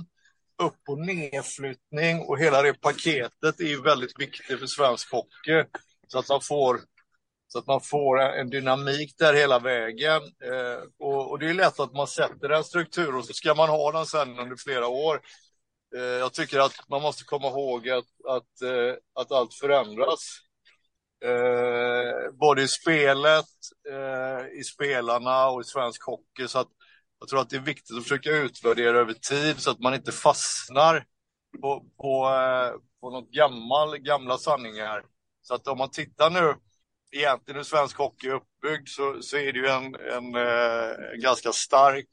upp och nedflyttning och hela det paketet är väldigt viktigt för svensk hockey. Så att man får, så att man får en dynamik där hela vägen. Eh, och, och det är lätt att man sätter en struktur och så ska man ha den sen under flera år. Eh, jag tycker att man måste komma ihåg att, att, eh, att allt förändras. Eh, både i spelet, eh, i spelarna och i svensk hockey. Så att jag tror att det är viktigt att försöka utvärdera över tid så att man inte fastnar på, på, eh, på något gammal, gamla sanningar. Så att om man tittar nu egentligen hur svensk hockey är uppbyggd så, så är det ju en, en, eh, en ganska stark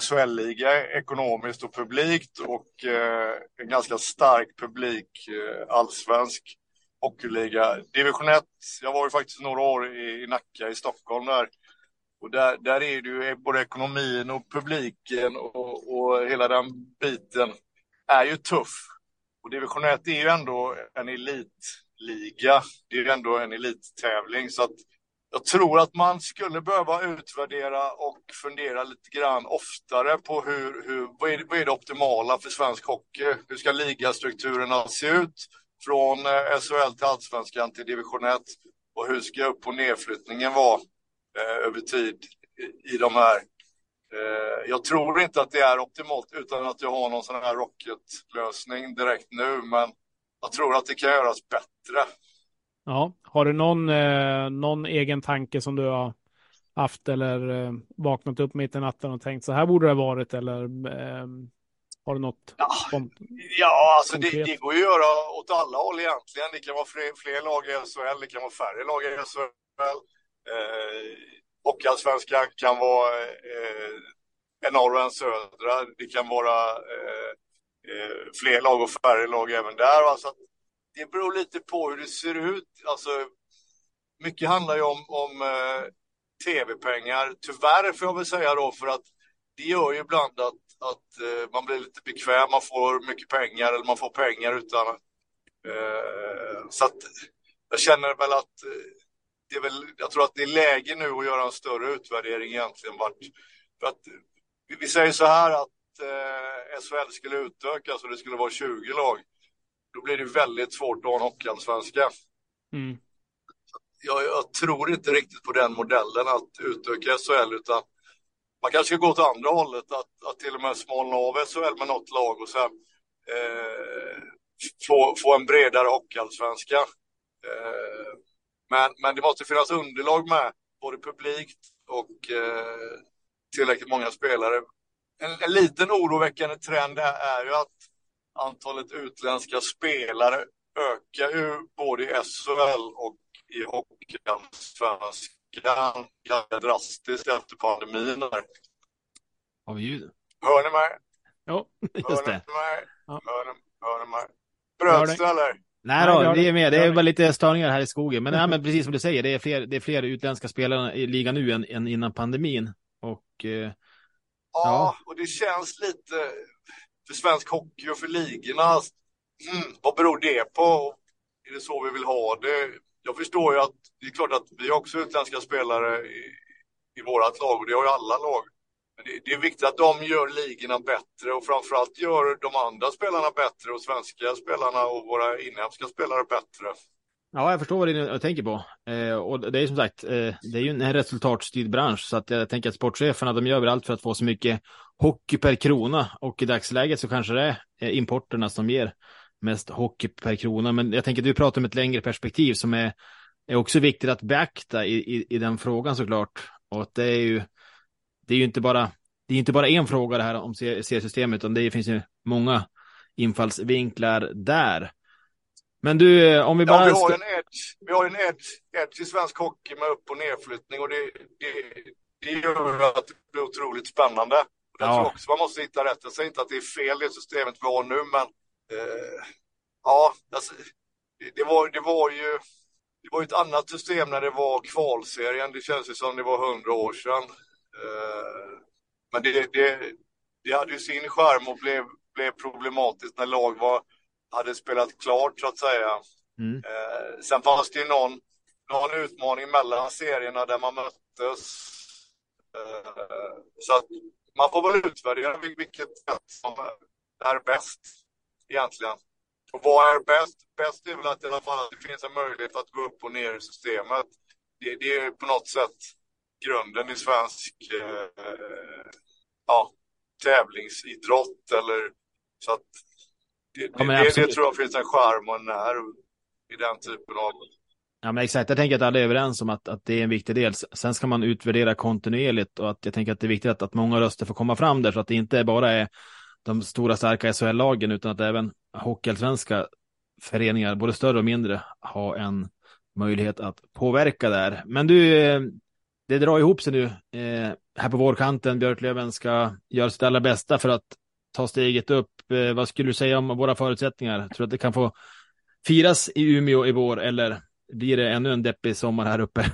SHL-liga ekonomiskt och publikt och eh, en ganska stark publik eh, allsvensk hockeyliga. Division 1, jag var ju faktiskt några år i, i Nacka i Stockholm där. Och där, där är det ju e, både ekonomin och publiken och, och hela den biten är ju tuff. Och division 1 är ju ändå en elit elitliga. Det är ju ändå en elittävling. Så att jag tror att man skulle behöva utvärdera och fundera lite grann oftare på hur, hur, vad, är, vad är det optimala för svensk hockey? Hur ska ligastrukturerna se ut? Från eh, SHL till allsvenskan till division 1 och hur ska upp och nedflyttningen vara eh, över tid i, i de här. Eh, jag tror inte att det är optimalt utan att jag har någon sån här rocketlösning direkt nu, men jag tror att det kan göras bättre. Ja, har du någon, eh, någon egen tanke som du har haft eller eh, vaknat upp mitt i natten och tänkt så här borde det ha varit eller eh, har du något? Ja, ja alltså det, det går ju att göra åt alla håll egentligen. Det kan vara fler, fler lag i SHL, det kan vara färre lag i SHL. Eh, Hockeyallsvenskan kan vara eh, en norr och en södra. Det kan vara eh, Eh, fler lag och färre lag även där. Alltså, det beror lite på hur det ser ut. Alltså, mycket handlar ju om, om eh, tv-pengar. Tyvärr får jag väl säga då, för att det gör ju ibland att, att eh, man blir lite bekväm. Man får mycket pengar eller man får pengar utan... Eh, så att jag känner väl att eh, det är väl, jag tror att det är läge nu att göra en större utvärdering egentligen. Vart, för att, vi, vi säger så här att eh, SHL skulle utökas och det skulle vara 20 lag. Då blir det väldigt svårt att ha en hockeyallsvenska. Mm. Jag, jag tror inte riktigt på den modellen att utöka SHL utan man kanske ska gå åt andra hållet, att, att till och med smalna av SHL med något lag och sen eh, få, få en bredare hockeyallsvenska. Eh, men, men det måste finnas underlag med, både publikt och eh, tillräckligt många spelare. En, en liten oroväckande trend här är ju att antalet utländska spelare ökar ju både i SHL och i Hockeyallsvenskan ganska drastiskt efter pandemin. Här. Har vi ljud? Hör ni mig? Ja, Just Hör ni det. mig? Ja. Hör ni, hör ni mig? Bröts det eller? Nej då, vi det. är med. Det är det. bara lite störningar här i skogen. Men, nej, men precis som du säger, det är fler, det är fler utländska spelare i ligan nu än, än innan pandemin. Och eh, Ja, och det känns lite för svensk hockey och för ligorna. Mm, vad beror det på? Är det så vi vill ha det? Jag förstår ju att det är klart att vi har också utländska spelare i, i vårat lag och det har ju alla lag. Men det, det är viktigt att de gör ligorna bättre och framförallt gör de andra spelarna bättre och svenska spelarna och våra inhemska spelare bättre. Ja, jag förstår vad du tänker på. Eh, och det är som sagt, eh, det är ju en resultatstyrd bransch, så att jag tänker att sportcheferna, de gör väl allt för att få så mycket hockey per krona. Och i dagsläget så kanske det är eh, importerna som ger mest hockey per krona. Men jag tänker att du pratar om ett längre perspektiv som är, är också viktigt att beakta i, i, i den frågan såklart. Och att det är ju, det är ju inte bara, det är inte bara en fråga det här om seriesystemet, utan det finns ju många infallsvinklar där. Men du, om vi bara... Ja, vi har en edge, vi har en edge, edge i svensk hockey med upp och nedflyttning och det, det, det gör att det blir otroligt spännande. Jag ja. tror också man måste hitta rätt. Jag säger inte att det är fel det systemet vi har nu, men eh, ja, alltså, det, det, var, det var ju det var ett annat system när det var kvalserien. Det känns ju som det var hundra år sedan. Eh, men det, det, det hade ju sin skärm och blev, blev problematiskt när lag var hade spelat klart så att säga. Mm. Eh, sen fanns det ju någon, någon utmaning mellan serierna där man möttes. Eh, så att man får väl utvärdera vilket sätt som är bäst egentligen. Och vad är bäst? Bäst är väl att i alla fall att det finns en möjlighet att gå upp och ner i systemet. Det, det är på något sätt grunden i svensk eh, ja, tävlingsidrott eller så att det, ja, det, det, tror jag finns en charm och en nerv i den typen av... Ja, men exakt. Jag tänker att alla är överens om att, att det är en viktig del. Sen ska man utvärdera kontinuerligt och att jag tänker att det är viktigt att, att många röster får komma fram där så att det inte bara är de stora starka SHL-lagen utan att även hockeyallsvenska föreningar, både större och mindre, har en möjlighet att påverka där. Men du, eh, det drar ihop sig nu eh, här på vårkanten. Björklöven ska göra sitt allra bästa för att ta steget upp. Eh, vad skulle du säga om våra förutsättningar? Tror du att det kan få firas i Umeå i vår eller blir det ännu en deppig sommar här uppe?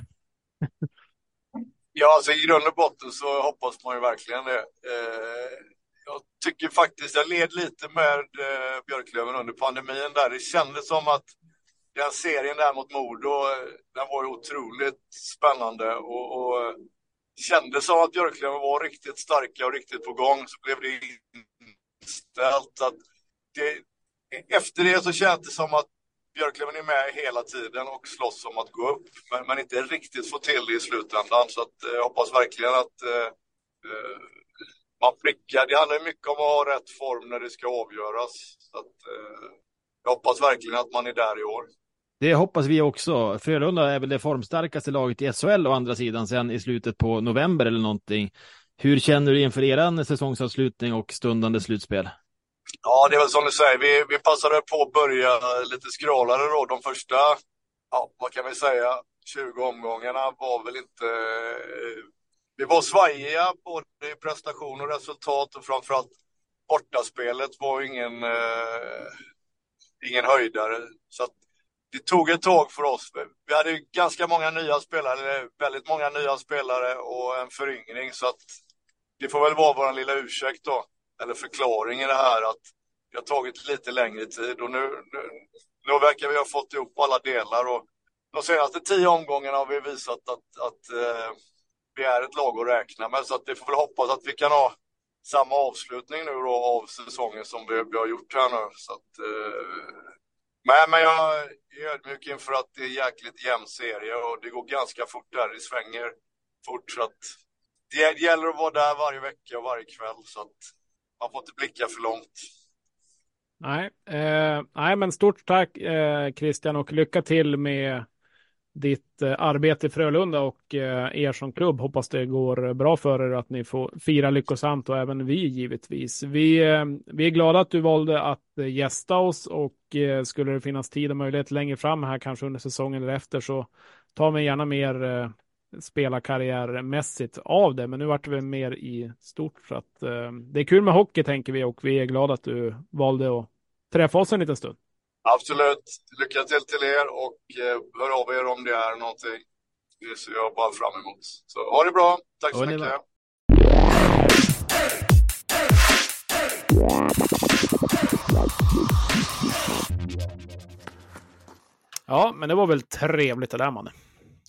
ja, alltså i grund och botten så hoppas man ju verkligen det. Eh, jag tycker faktiskt, jag led lite med eh, Björklöven under pandemin där. Det kändes som att den serien där mot Modo, eh, den var ju otroligt spännande och, och eh, kändes som att Björklöven var riktigt starka och riktigt på gång. Så blev det ställt. Att det, efter det så känns det som att Björklöven är med hela tiden och slåss om att gå upp, men, men inte riktigt få till det i slutändan. Så att, jag hoppas verkligen att eh, eh, man prickar. Det handlar mycket om att ha rätt form när det ska avgöras. Så att, eh, jag hoppas verkligen att man är där i år. Det hoppas vi också. Frölunda är väl det formstarkaste laget i SHL å andra sidan sen i slutet på november eller någonting. Hur känner du inför er säsongsavslutning och stundande slutspel? Ja, det är väl som du säger. Vi, vi passade på att börja lite skralare då. De första, ja, vad kan vi säga, 20 omgångarna var väl inte... Eh, vi var svajiga både i prestation och resultat och framförallt bortaspelet var ingen, eh, ingen höjdare. Så det tog ett tag för oss. Vi hade ganska många nya spelare, väldigt många nya spelare och en föryngring så att det får väl vara vår lilla ursäkt då, eller förklaring i det här att det har tagit lite längre tid och nu, nu, nu verkar vi ha fått ihop alla delar och de senaste tio omgångarna har vi visat att, att eh, vi är ett lag att räkna med så att vi får väl hoppas att vi kan ha samma avslutning nu då av säsongen som vi, vi har gjort här nu. Så att, eh, men, men jag är ödmjuk inför att det är jäkligt jämn serie och det går ganska fort där. Det svänger fort så att det gäller att vara där varje vecka och varje kväll så att man får inte blicka för långt. Nej, eh, nej men stort tack eh, Christian och lycka till med ditt eh, arbete i Frölunda och eh, er som klubb. Hoppas det går bra för er att ni får fira lyckosamt och även vi givetvis. Vi, eh, vi är glada att du valde att eh, gästa oss och eh, skulle det finnas tid och möjlighet längre fram här, kanske under säsongen eller efter, så ta mig gärna mer eh, spelarkarriärmässigt av det, men nu vart det väl mer i stort. Så att, eh, det är kul med hockey tänker vi och vi är glada att du valde att träffa oss en liten stund. Absolut. Lycka till till er och eh, hör av er om det är någonting. Det ser jag bara fram emot. Så ha det bra. Tack så mycket. Ja, men det var väl trevligt det där mannen.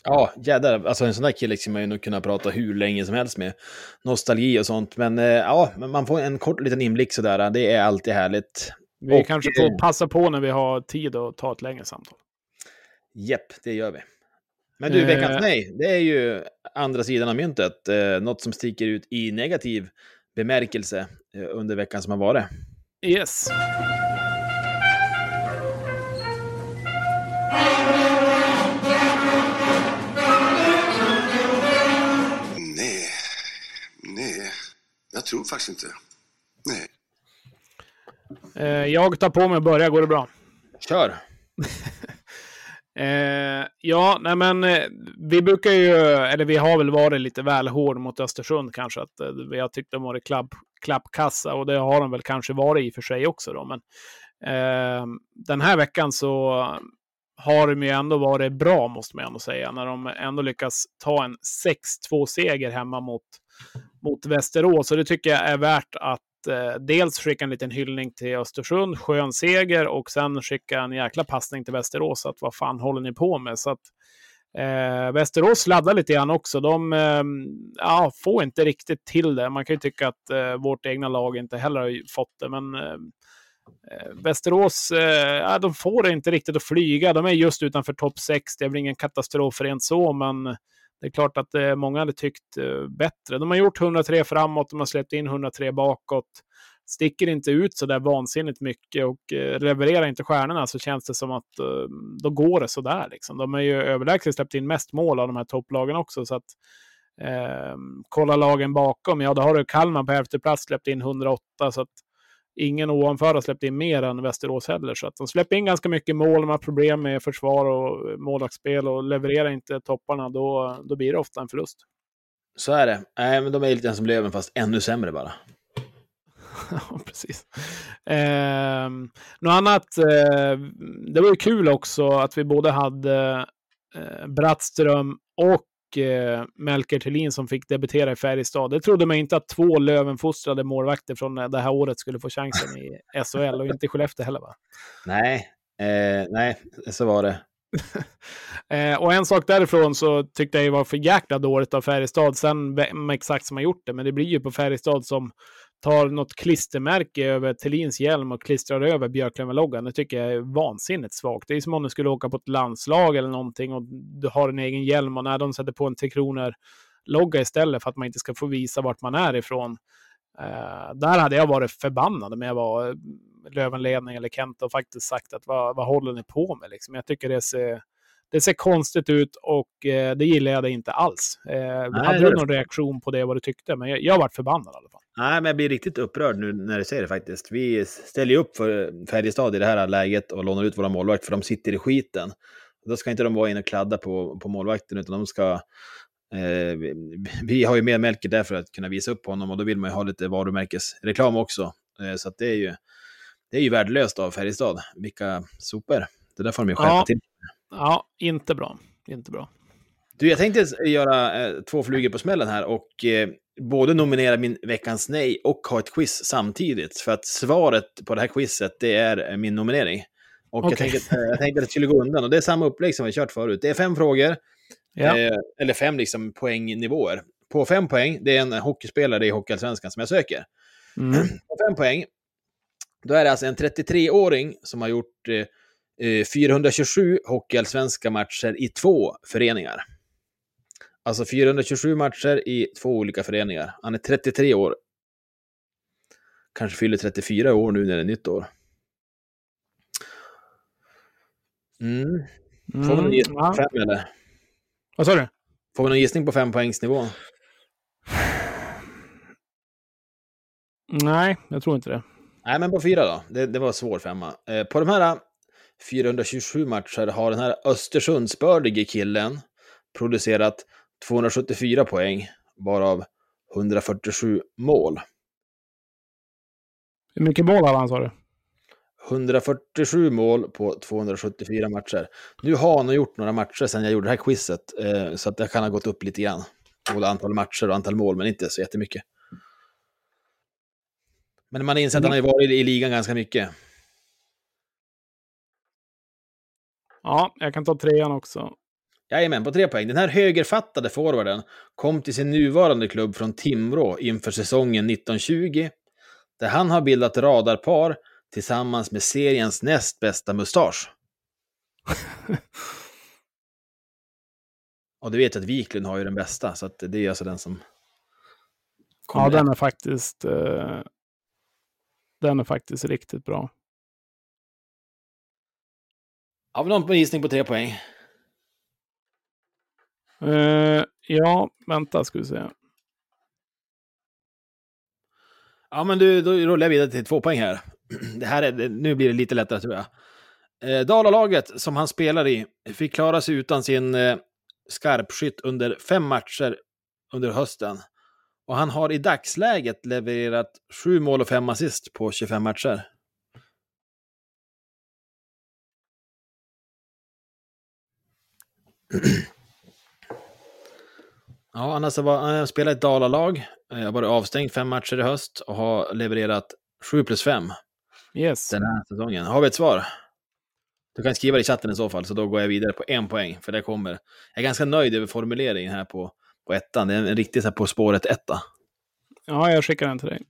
Ja, jädrar. Alltså en sån där kille ska man ju nog kunna prata hur länge som helst med. Nostalgi och sånt. Men eh, ja, man får en kort liten inblick sådär. Det är alltid härligt. Vi och, kanske får passa på när vi har tid att ta ett längre samtal. Jepp, det gör vi. Men du, veckans Eh. nej, det är ju andra sidan av myntet. Eh, något som sticker ut i negativ bemärkelse eh, under veckan som har varit. Yes. Jag tror faktiskt inte. Nej. Eh, jag tar på mig att börja. Går det bra? Kör! Eh, ja, nej men eh, vi brukar ju, eller vi har väl varit lite väl hård mot Östersund kanske. Att eh, vi har tyckt de varit klapp, klappkassa och det har de väl kanske varit i och för sig också då. Men eh, den här veckan så har de ju ändå varit bra måste man ändå säga. När de ändå lyckas ta en 6-2-seger hemma mot, mot Västerås. Och det tycker jag är värt att eh, dels skicka en liten hyllning till Östersund, skön seger och sen skicka en jäkla passning till Västerås. Att vad fan håller ni på med? Så att, eh, Västerås laddar lite grann också. De eh, ja, får inte riktigt till det. Man kan ju tycka att eh, vårt egna lag inte heller har fått det, men eh, eh, Västerås, eh, ja, de får det inte riktigt att flyga. De är just utanför topp 6. Det är väl ingen katastrof rent så, men det är klart att eh, många hade tyckt eh, bättre. De har gjort 103 framåt, de har släppt in 103 bakåt. Sticker inte ut så där vansinnigt mycket och eh, levererar inte stjärnorna så känns det som att eh, då går det sådär. Liksom. De har ju överlägset släppt in mest mål av de här topplagen också. Så att, eh, kolla lagen bakom, ja då har du Kalmar på elfte plats släppt in 108. Så att ingen ovanför har släppt in mer än Västerås heller. Så att de släpper in ganska mycket mål, de har problem med försvar och målvaktsspel och levererar inte topparna, då, då blir det ofta en förlust. Så är det. Nej, men de är lite som Löven, fast ännu sämre bara. Ja, precis. Eh, något annat, eh, det var ju kul också att vi både hade eh, Brattström och eh, Melker Thelin som fick debutera i Färjestad. Det trodde man inte att två Lövenfostrade målvakter från det här året skulle få chansen i SHL och inte Skellefteå heller va? Nej, eh, nej, så var det. Eh, och en sak därifrån så tyckte jag var för jäkla dåligt av Färjestad. Sen vem exakt som har gjort det, men det blir ju på Färjestad som tar något klistermärke över Thelins hjälm och klistrar över Björklöven-loggan. Det tycker jag är vansinnigt svagt. Det är som om du skulle åka på ett landslag eller någonting och du har en egen hjälm och när de sätter på en Tre Kronor-logga istället för att man inte ska få visa vart man är ifrån. Eh, där hade jag varit förbannad om jag var eh, Lövenledning eller Kent och faktiskt sagt att vad, vad håller ni på med? Liksom. Jag tycker det ser, det ser konstigt ut och eh, det gillar jag det inte alls. Eh, hade det är du någon reaktion på det, vad du tyckte? Men jag, jag varit förbannad i alla fall. Nej, men jag blir riktigt upprörd nu när du säger det faktiskt. Vi ställer ju upp för Färjestad i det här läget och lånar ut våra målvakter för de sitter i skiten. Då ska inte de vara inne och kladda på, på målvakten utan de ska... Eh, vi, har ju mer Melker där för att kunna visa upp honom och då vill man ju ha lite varumärkesreklam också. Eh, så det är ju... Det är ju värdelöst av Färjestad. Vilka sopor. Det där får de ju skärpa Ja. till. Ja, inte bra. Inte bra. Du, jag tänkte göra eh, två flugor på smällen här och eh, både nominera min veckans nej och ha ett quiz samtidigt. För att svaret på det här quizet, det är eh, min nominering. Och jag, Okej. tänkte, eh, jag tänkte att det skulle gå undan. Och det är samma upplägg som vi kört förut. Det är fem frågor, Ja. eh, eller fem liksom poängnivåer. På fem poäng, det är en hockeyspelare i Hockeyallsvenskan som jag söker. Mm. På fem poäng, då är det alltså en 33-åring som har gjort eh, eh, 427 hockeyallsvenska matcher i två föreningar. Alltså 427 matcher i två olika föreningar. Han är 33 år. Kanske fyller 34 år nu när det är nytt år. Mm. Får vi någon gissning på fem eller? Vad sa du? Får vi någon gissning på fem poängsnivå? Nej, jag tror inte det. Nej, men på fyra då. Det, det var svår femma. Eh, på de här 427 matcher har den här Östersundsbördige killen producerat 274 poäng, varav 147 mål. Hur mycket mål hade han sa du? 147 mål på 274 matcher. Nu har han gjort några matcher sedan jag gjorde det här quizet, eh, så att det kan ha gått upp lite grann. Både antal matcher och antal mål, men inte så jättemycket. Men man inser att han har varit i ligan ganska mycket. Ja, jag kan ta trean också. Jajamän, på tre poäng. Den här högerfattade forwarden kom till sin nuvarande klubb från Timrå inför säsongen 1920, där han har bildat radarpar tillsammans med seriens näst bästa mustasch. Och du vet att Wiklund har ju den bästa, så att det är alltså den som... Ja, den är faktiskt... Eh, den är faktiskt riktigt bra. Har vi någon gissning på tre poäng? Uh, ja, vänta ska vi se. Ja, men du, då rullar jag vidare till två poäng här. Det här är, nu blir det lite lättare tror jag. Eh, Dalalaget som han spelar i fick klara sig utan sin eh, skarpskytt under fem matcher under hösten. Och han har i dagsläget levererat sju mål och fem assist på 25 matcher. Ja, alltså var, han spelar i ett Dalalag, eh, har varit avstängd fem matcher i höst och har levererat 7 plus 5 Yes. den här säsongen. Har vi ett svar? Du kan skriva det i chatten i så fall, så då går jag vidare på en poäng, för det kommer. Jag är ganska nöjd över formuleringen här på, på ettan. Det är en riktig så här på spåret etta. Ja, jag skickar den till dig.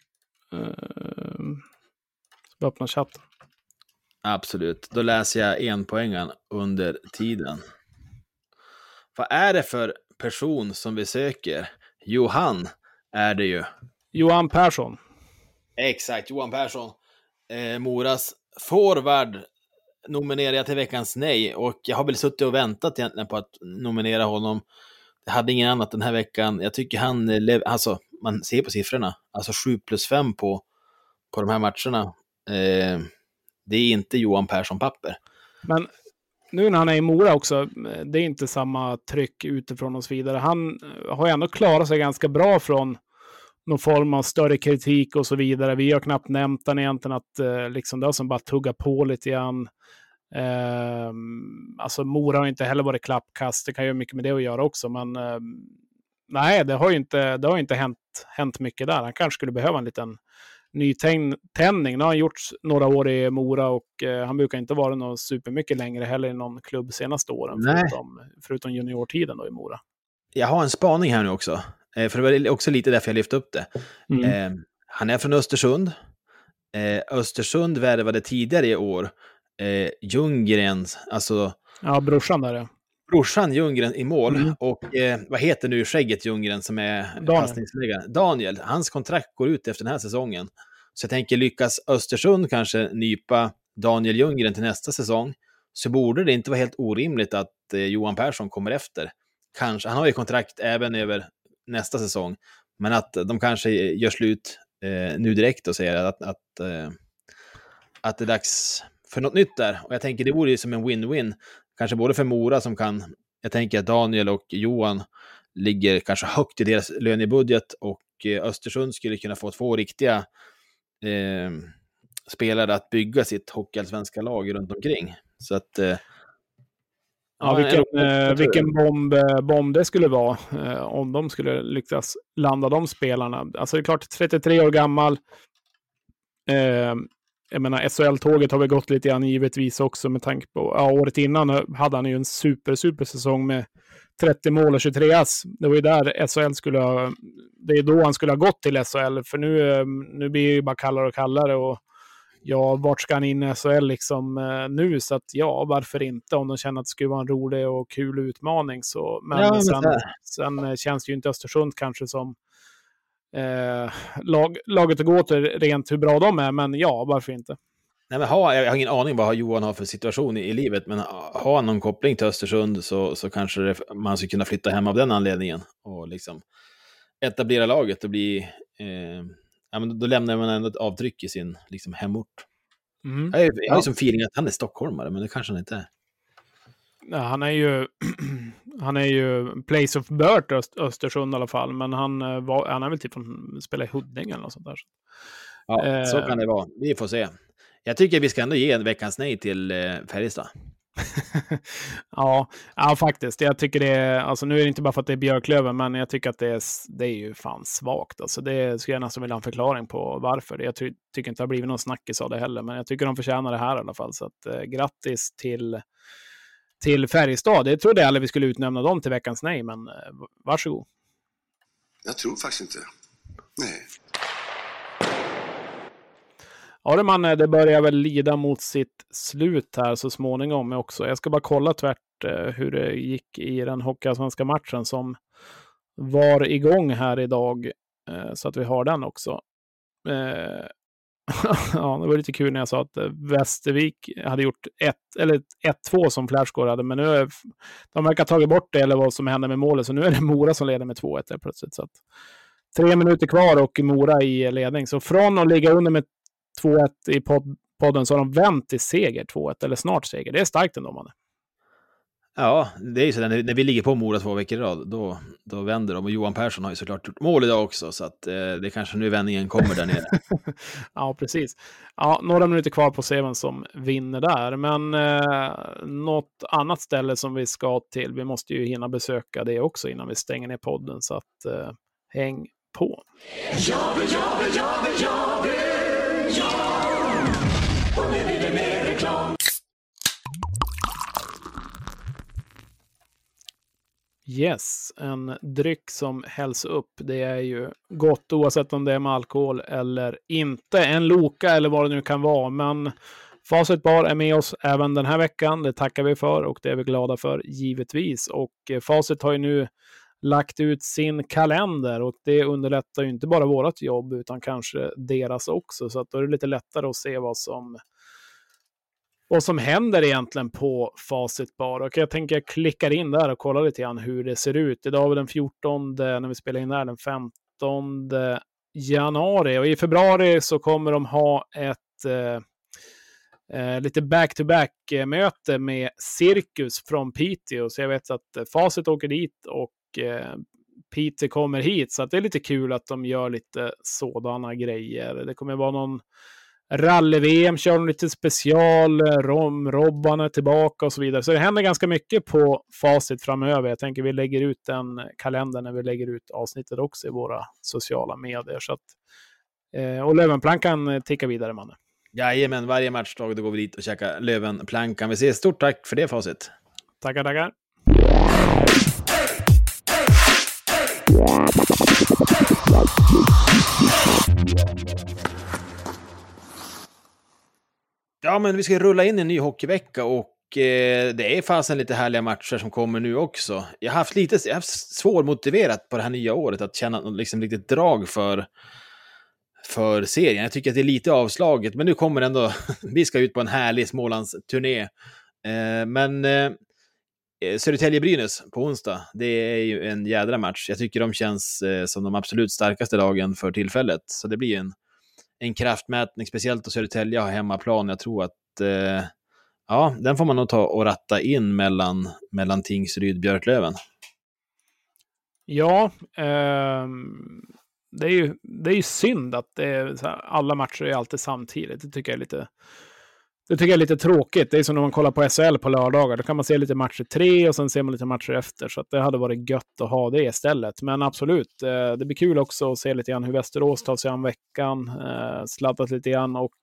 Uh, ska öppna chatten. Absolut. Då läser jag en poängen under tiden. Vad är det för person som vi söker? Johan är det ju. Johan Persson. Exakt, Johan Persson. Eh, Moras forward nominerar jag till veckans nej och jag har väl suttit och väntat egentligen på att nominera honom. Jag hade ingen annat den här veckan. Jag tycker han, eh, alltså man ser på siffrorna, alltså 7 plus 5 på, på de här matcherna. Eh, det är inte Johan Persson-papper. Men nu när han är i Mora också, det är inte samma tryck utifrån och så vidare. Han eh, har ju ändå klarat sig ganska bra från någon form av större kritik och så vidare. Vi har knappt nämnt den egentligen, att eh, liksom det har som bara tugga på lite grann. Eh, alltså Mora har inte heller varit klappkast, det kan ju ha mycket med det att göra också, men eh, nej, det har ju inte, det har inte hänt, hänt mycket där. Han kanske skulle behöva en liten nytändning. Nu har han gjort några år i Mora och eh, han brukar inte vara någon supermycket längre heller i någon klubb senaste åren, Nej. förutom, förutom juniortiden då i Mora. Jag har en spaning här nu också. Eh, för det var också lite därför jag lyfte upp det. Mm. Eh, han är från Östersund. Eh, Östersund värvade tidigare i år eh, Ljunggrens, alltså Ja, brorsan där ja. Brorsan Ljunggren i mål. Mm. Och eh, vad heter nu skägget Ljunggren som är passningsläggare? Daniel. Hans kontrakt går ut efter den här säsongen. Så jag tänker, lyckas Östersund kanske nypa Daniel Ljunggren till nästa säsong, så borde det inte vara helt orimligt att eh, Johan Persson kommer efter. Kanske, han har ju kontrakt även över nästa säsong, men att de kanske gör slut eh, nu direkt och säger att, att, eh, att det är dags för något nytt där. Och jag tänker det vore ju som en win-win, kanske både för Mora som kan, jag tänker att Daniel och Johan ligger kanske högt i deras lönebudget och eh, Östersund skulle kunna få två riktiga eh, spelare att bygga sitt hockeyallsvenska lag runt omkring. Så att... Eh, Ja, en- vilken, en- eh, vilken bomb, eh, bomb det skulle vara eh, om de skulle lyckas landa de spelarna. Alltså det är klart, 33 år gammal. Eh, jag menar, SHL-tåget har väl gått lite grann givetvis också med tanke på, ja, året innan hade han ju en super, super säsong med 30 mål och 23 ass. Det var ju där SHL skulle ha, det är då han skulle ha gått till SHL, för nu, eh, nu blir det ju bara kallare och kallare och ja, vart ska han in i SHL liksom eh, nu? Så att ja, varför inte? Om de känner att det skulle vara en rolig och kul utmaning. Så, men Ja, men sen, sen känns det ju inte Östersund kanske som eh, lag, laget att gå till rent hur bra de är. Men ja, varför inte? Nej, men ha, jag har ingen aning vad Johan har för situation i, i livet, men har han någon koppling till Östersund så, så kanske det, man skulle kunna flytta hem av den anledningen och liksom etablera laget och bli... Eh, ja, men då lämnar man ändå ett avtryck i sin liksom, hemort. Mm. Jag, har ju som feeling att han är stockholmare, men det kanske han inte är. Han är ju han är ju place of birth Öst, Östersund i alla fall. Men han, eh, var, han är väl typ från, spelar i Huddinge eller något sånt där. Ja, så Eh. kan det vara. Vi får se. Jag tycker vi ska ändå ge en veckans nej till eh, Färjestad. ja, ja, faktiskt. Jag tycker det är, alltså nu är det inte bara för att det är Björklöven, men jag tycker att det är, det är ju fan svagt. Alltså det skulle jag nästan vilja ha en förklaring på varför. Jag ty tycker inte det har blivit någon snackis av det heller, men jag tycker de förtjänar det här i alla fall. Så att, eh, grattis till, till Färjestad. Det trodde jag aldrig vi skulle utnämna dem till veckans nej, men eh, varsågod. Jag tror faktiskt inte. Nej. Ja, det, man, det börjar väl lida mot sitt slut här så småningom också. Jag ska bara kolla tvärt eh, hur det gick i den Hockeyallsvenska matchen som var igång här idag, eh, så att vi har den också. Ja, det var lite kul när jag sa att eh, Västervik hade gjort 1 eller 1-2 som flashcore hade, men nu är de verkar ha tagit bort det eller vad som hände med målet, så nu är det Mora som leder med 2-1 plötsligt. Så att, tre minuter kvar och Mora i ledning. Så från att ligga under med 2-1 i podden så har de vänt till seger 2-1, eller snart seger. Det är starkt ändå, mannen. Ja, det är ju så när, när vi ligger på Mora två veckor i rad, då, då vänder de. Och Johan Persson har ju såklart gjort mål idag också, så att eh, det kanske nu vändningen kommer där nere. ja, precis. Ja, några minuter kvar på Seven som vinner där, men eh, något annat ställe som vi ska till, vi måste ju hinna besöka det också innan vi stänger ner podden, så att eh, häng på. Ja, ja, ja, Yes, en dryck som hälls upp, det är ju gott oavsett om det är med alkohol eller inte. En Loka eller vad det nu kan vara, men Facit Bar är med oss även den här veckan. Det tackar vi för och det är vi glada för givetvis. Och eh, Facit har ju nu lagt ut sin kalender och det underlättar ju inte bara vårt jobb utan kanske deras också. Så att då är det lite lättare att se vad som vad som händer egentligen på Facit Bar. Och jag tänker jag klickar in där och kollar lite grann hur det ser ut. Idag är den 14, när vi spelar in där, den 15 januari. Och i februari så kommer de ha ett eh, eh lite back-to-back-möte eh, med Cirkus från Piteå. Så jag vet att eh, Facit åker dit och eh, Piteå kommer hit. Så att det är lite kul att de gör lite sådana grejer. Det kommer vara någon rally-VM kör de lite special, Rom, Robban är tillbaka och så vidare. Så det händer ganska mycket på facit framöver. Jag tänker vi lägger ut den kalendern när vi lägger ut avsnittet också i våra sociala medier. Så att, eh, och Lövenplankan tickar vidare, mannen. Jajamän, varje matchdag då går vi dit och käkar Lövenplankan. Vi ses. Stort tack för det, Facit. Tackar, tackar. Ja, men vi ska rulla in en ny hockeyvecka och eh, det är fasen lite härliga matcher som kommer nu också. Jag har haft lite jag har haft svårmotiverat på det här nya året att känna något liksom riktigt drag för, för serien. Jag tycker att det är lite avslaget, men nu kommer ändå, vi ska ut på en härlig Smålandsturné. Eh, men eh, eh, Södertälje-Brynäs på onsdag, det är ju en jädra match. Jag tycker de känns eh, som de absolut starkaste lagen för tillfället, så det blir en en kraftmätning, speciellt då Södertälje har hemmaplan. Jag tror att eh, ja, den får man nog ta och ratta in mellan, mellan Tingsryd och Björklöven. Ja, eh, det, är ju, det är ju synd att det är här, alla matcher är alltid samtidigt. Det tycker jag är lite det tycker jag är lite tråkigt. Det är som när man kollar på SHL på lördagar. Då kan man se lite matcher tre och sen ser man lite matcher efter. Så det hade varit gött att ha det istället. Men absolut, eh, det blir kul också att se lite grann hur Västerås tar sig an veckan. Eh, sladdat lite grann och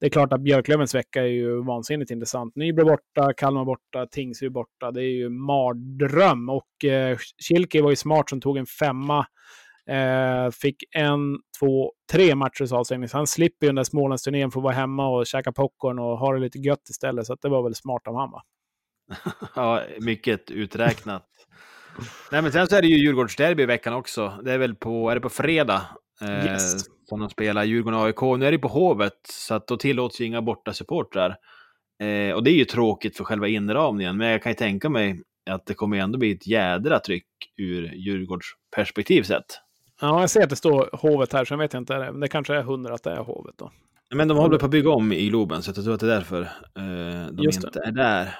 det är klart att Björklövens vecka är ju vansinnigt intressant. Nybro borta, Kalmar borta, Tingsryd borta. Det är ju mardröm. Och eh, Kilke var ju smart som tog en femma Eh, fick en, två, tre matchers avstängning. Så han slipper ju den där Smålandsturnén för att vara hemma och käka popcorn och ha det lite gött istället. Så det var väl smart av han va? ja, mycket uträknat. Nej, men sen så är det ju Djurgårdsderby i veckan också. Det är väl på, är det på fredag eh, yes. som de spelar Djurgården och AIK. Nu är det på Hovet, så att då tillåts ju inga borta supportrar. Eh, och det är ju tråkigt för själva inramningen, men jag kan ju tänka mig att det kommer ändå bli ett jädra tryck ur Djurgårds perspektiv sett. Ja, jag ser att det står hovet här, så jag vet inte. Men det kanske är hundra att det är hovet då. Men de håller på att bygga om i Globen, så jag tror att det är därför eh, de Just inte det. är där.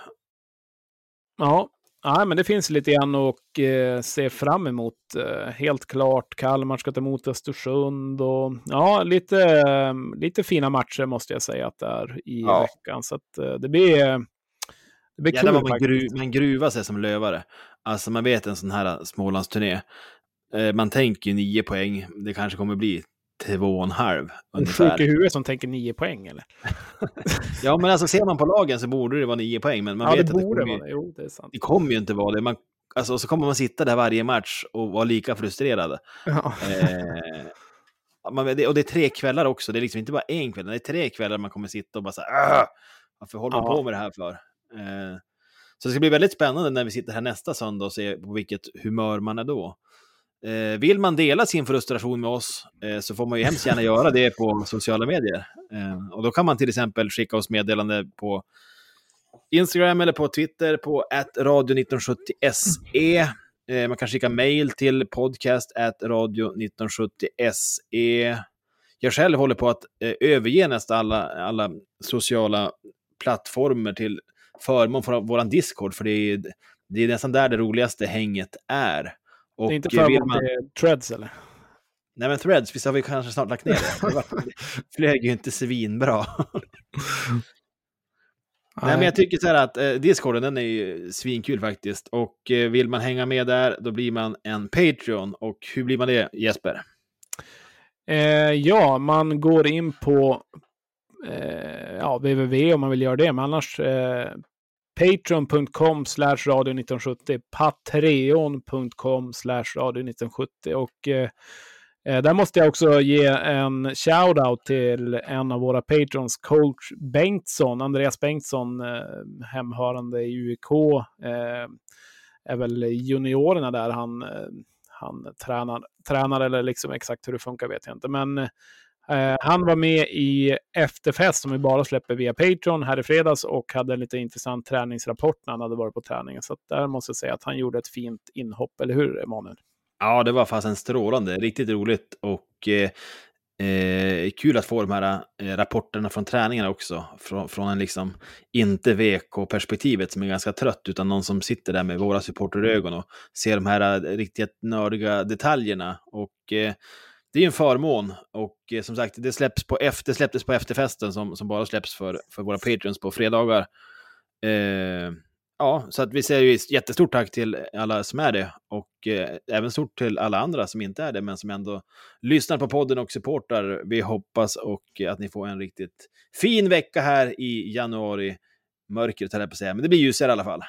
Ja, ja, men det finns lite grann att eh, se fram emot. Eh, helt klart. Kalmar ska ta emot Östersund och ja, lite, eh, lite fina matcher måste jag säga att det är i ja. veckan. Så att, eh, det blir, det blir kul. Man, gru, man gruvar sig som lövare. Alltså man vet en sån här Smålandsturné. Eh, man tänker ju nio poäng. Det kanske kommer bli två och en halv. En sjuk i huvudet som tänker nio poäng eller? ja, men alltså ser man på lagen så borde det vara nio poäng. Men man ja, vet det att det borde vara det. Jo, det är sant. Det kommer ju inte vara det. Man, alltså, så kommer man sitta där varje match och vara lika frustrerad. Ja. Eh, man, det, och det är tre kvällar också, det är liksom inte bara en kväll, det är tre kvällar man kommer sitta och bara så här, "Åh, varför håller man Ja. på med det här för? Eh, så det ska bli väldigt spännande när vi sitter här nästa söndag och ser på vilket humör man är då. Eh, vill man dela sin frustration med oss eh, så får man ju hemskt gärna göra det på sociala medier. Eh, och då kan man till exempel skicka oss meddelande på Instagram eller på Twitter på radio1970se. Eh, man kan skicka mail till podcast radio1970se. Jag själv håller på att eh, överge nästan alla, alla sociala plattformar till förmån för vår Discord, för det är, det är nästan där det roligaste hänget är. Och det är inte förmån man- Treads eller? Nej men Threads, visst har vi kanske snart lagt ner det? Det flög ju inte svinbra. Nej, men jag tycker så här att eh, Discorden den är ju svinkul faktiskt. Och eh, vill man hänga med där, då blir man en Patreon. Och hur blir man det, Jesper? Eh, ja, man går in på eh, ja, www om man vill göra det, men annars eh, patreon.com slash radio 1970, patreon.com slash radio 1970 och eh, eh, där måste jag också ge en shout-out till en av våra patrons, coach Bengtsson, Andreas Bengtsson, eh, hemhörande i UIK, eh, är väl juniorerna där han eh, han tränar, tränar eller liksom exakt hur det funkar vet jag inte. Men eh, han var med i efterfest som vi bara släpper via Patreon här i fredags och hade en lite intressant träningsrapport när han hade varit på träningen. Så att där måste jag säga att han gjorde ett fint inhopp, eller hur Emanuel? Ja, det var fasen strålande. Riktigt roligt och eh, eh, kul att få de här eh, rapporterna från träningarna också. Från, från en liksom, inte VK-perspektivet som är ganska trött, utan någon som sitter där med våra supporterögon och ser de här eh, riktigt nördiga detaljerna. Och eh, det är en förmån. Och eh, som sagt, det, släpps på efter, det släpptes på efterfesten som, som bara släpps för, för våra patreons på fredagar. Eh, Ja, så att vi säger ju jättestort tack till alla som är det och eh, även stort till alla andra som inte är det, men som ändå lyssnar på podden och supportar. Vi hoppas och eh, att ni får en riktigt fin vecka här i januari. Mörkret höll jag på att säga, men det blir ljusare i alla fall.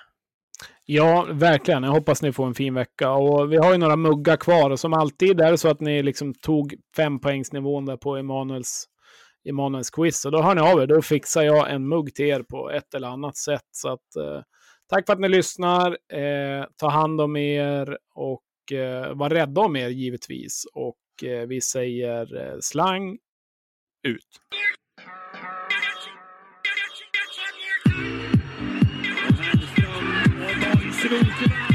Ja, verkligen. Jag hoppas ni får en fin vecka. Och vi har ju några muggar kvar. Och som alltid är det så att ni liksom tog fempoängsnivån där på Emanuels, Emanuels quiz. Och då hör ni av er. Då fixar jag en mugg till er på ett eller annat sätt. Så att, eh, tack för att ni lyssnar. Eh, ta hand om er och eh, var rädda om er givetvis. Och eh, vi säger eh, slang ut. Strunken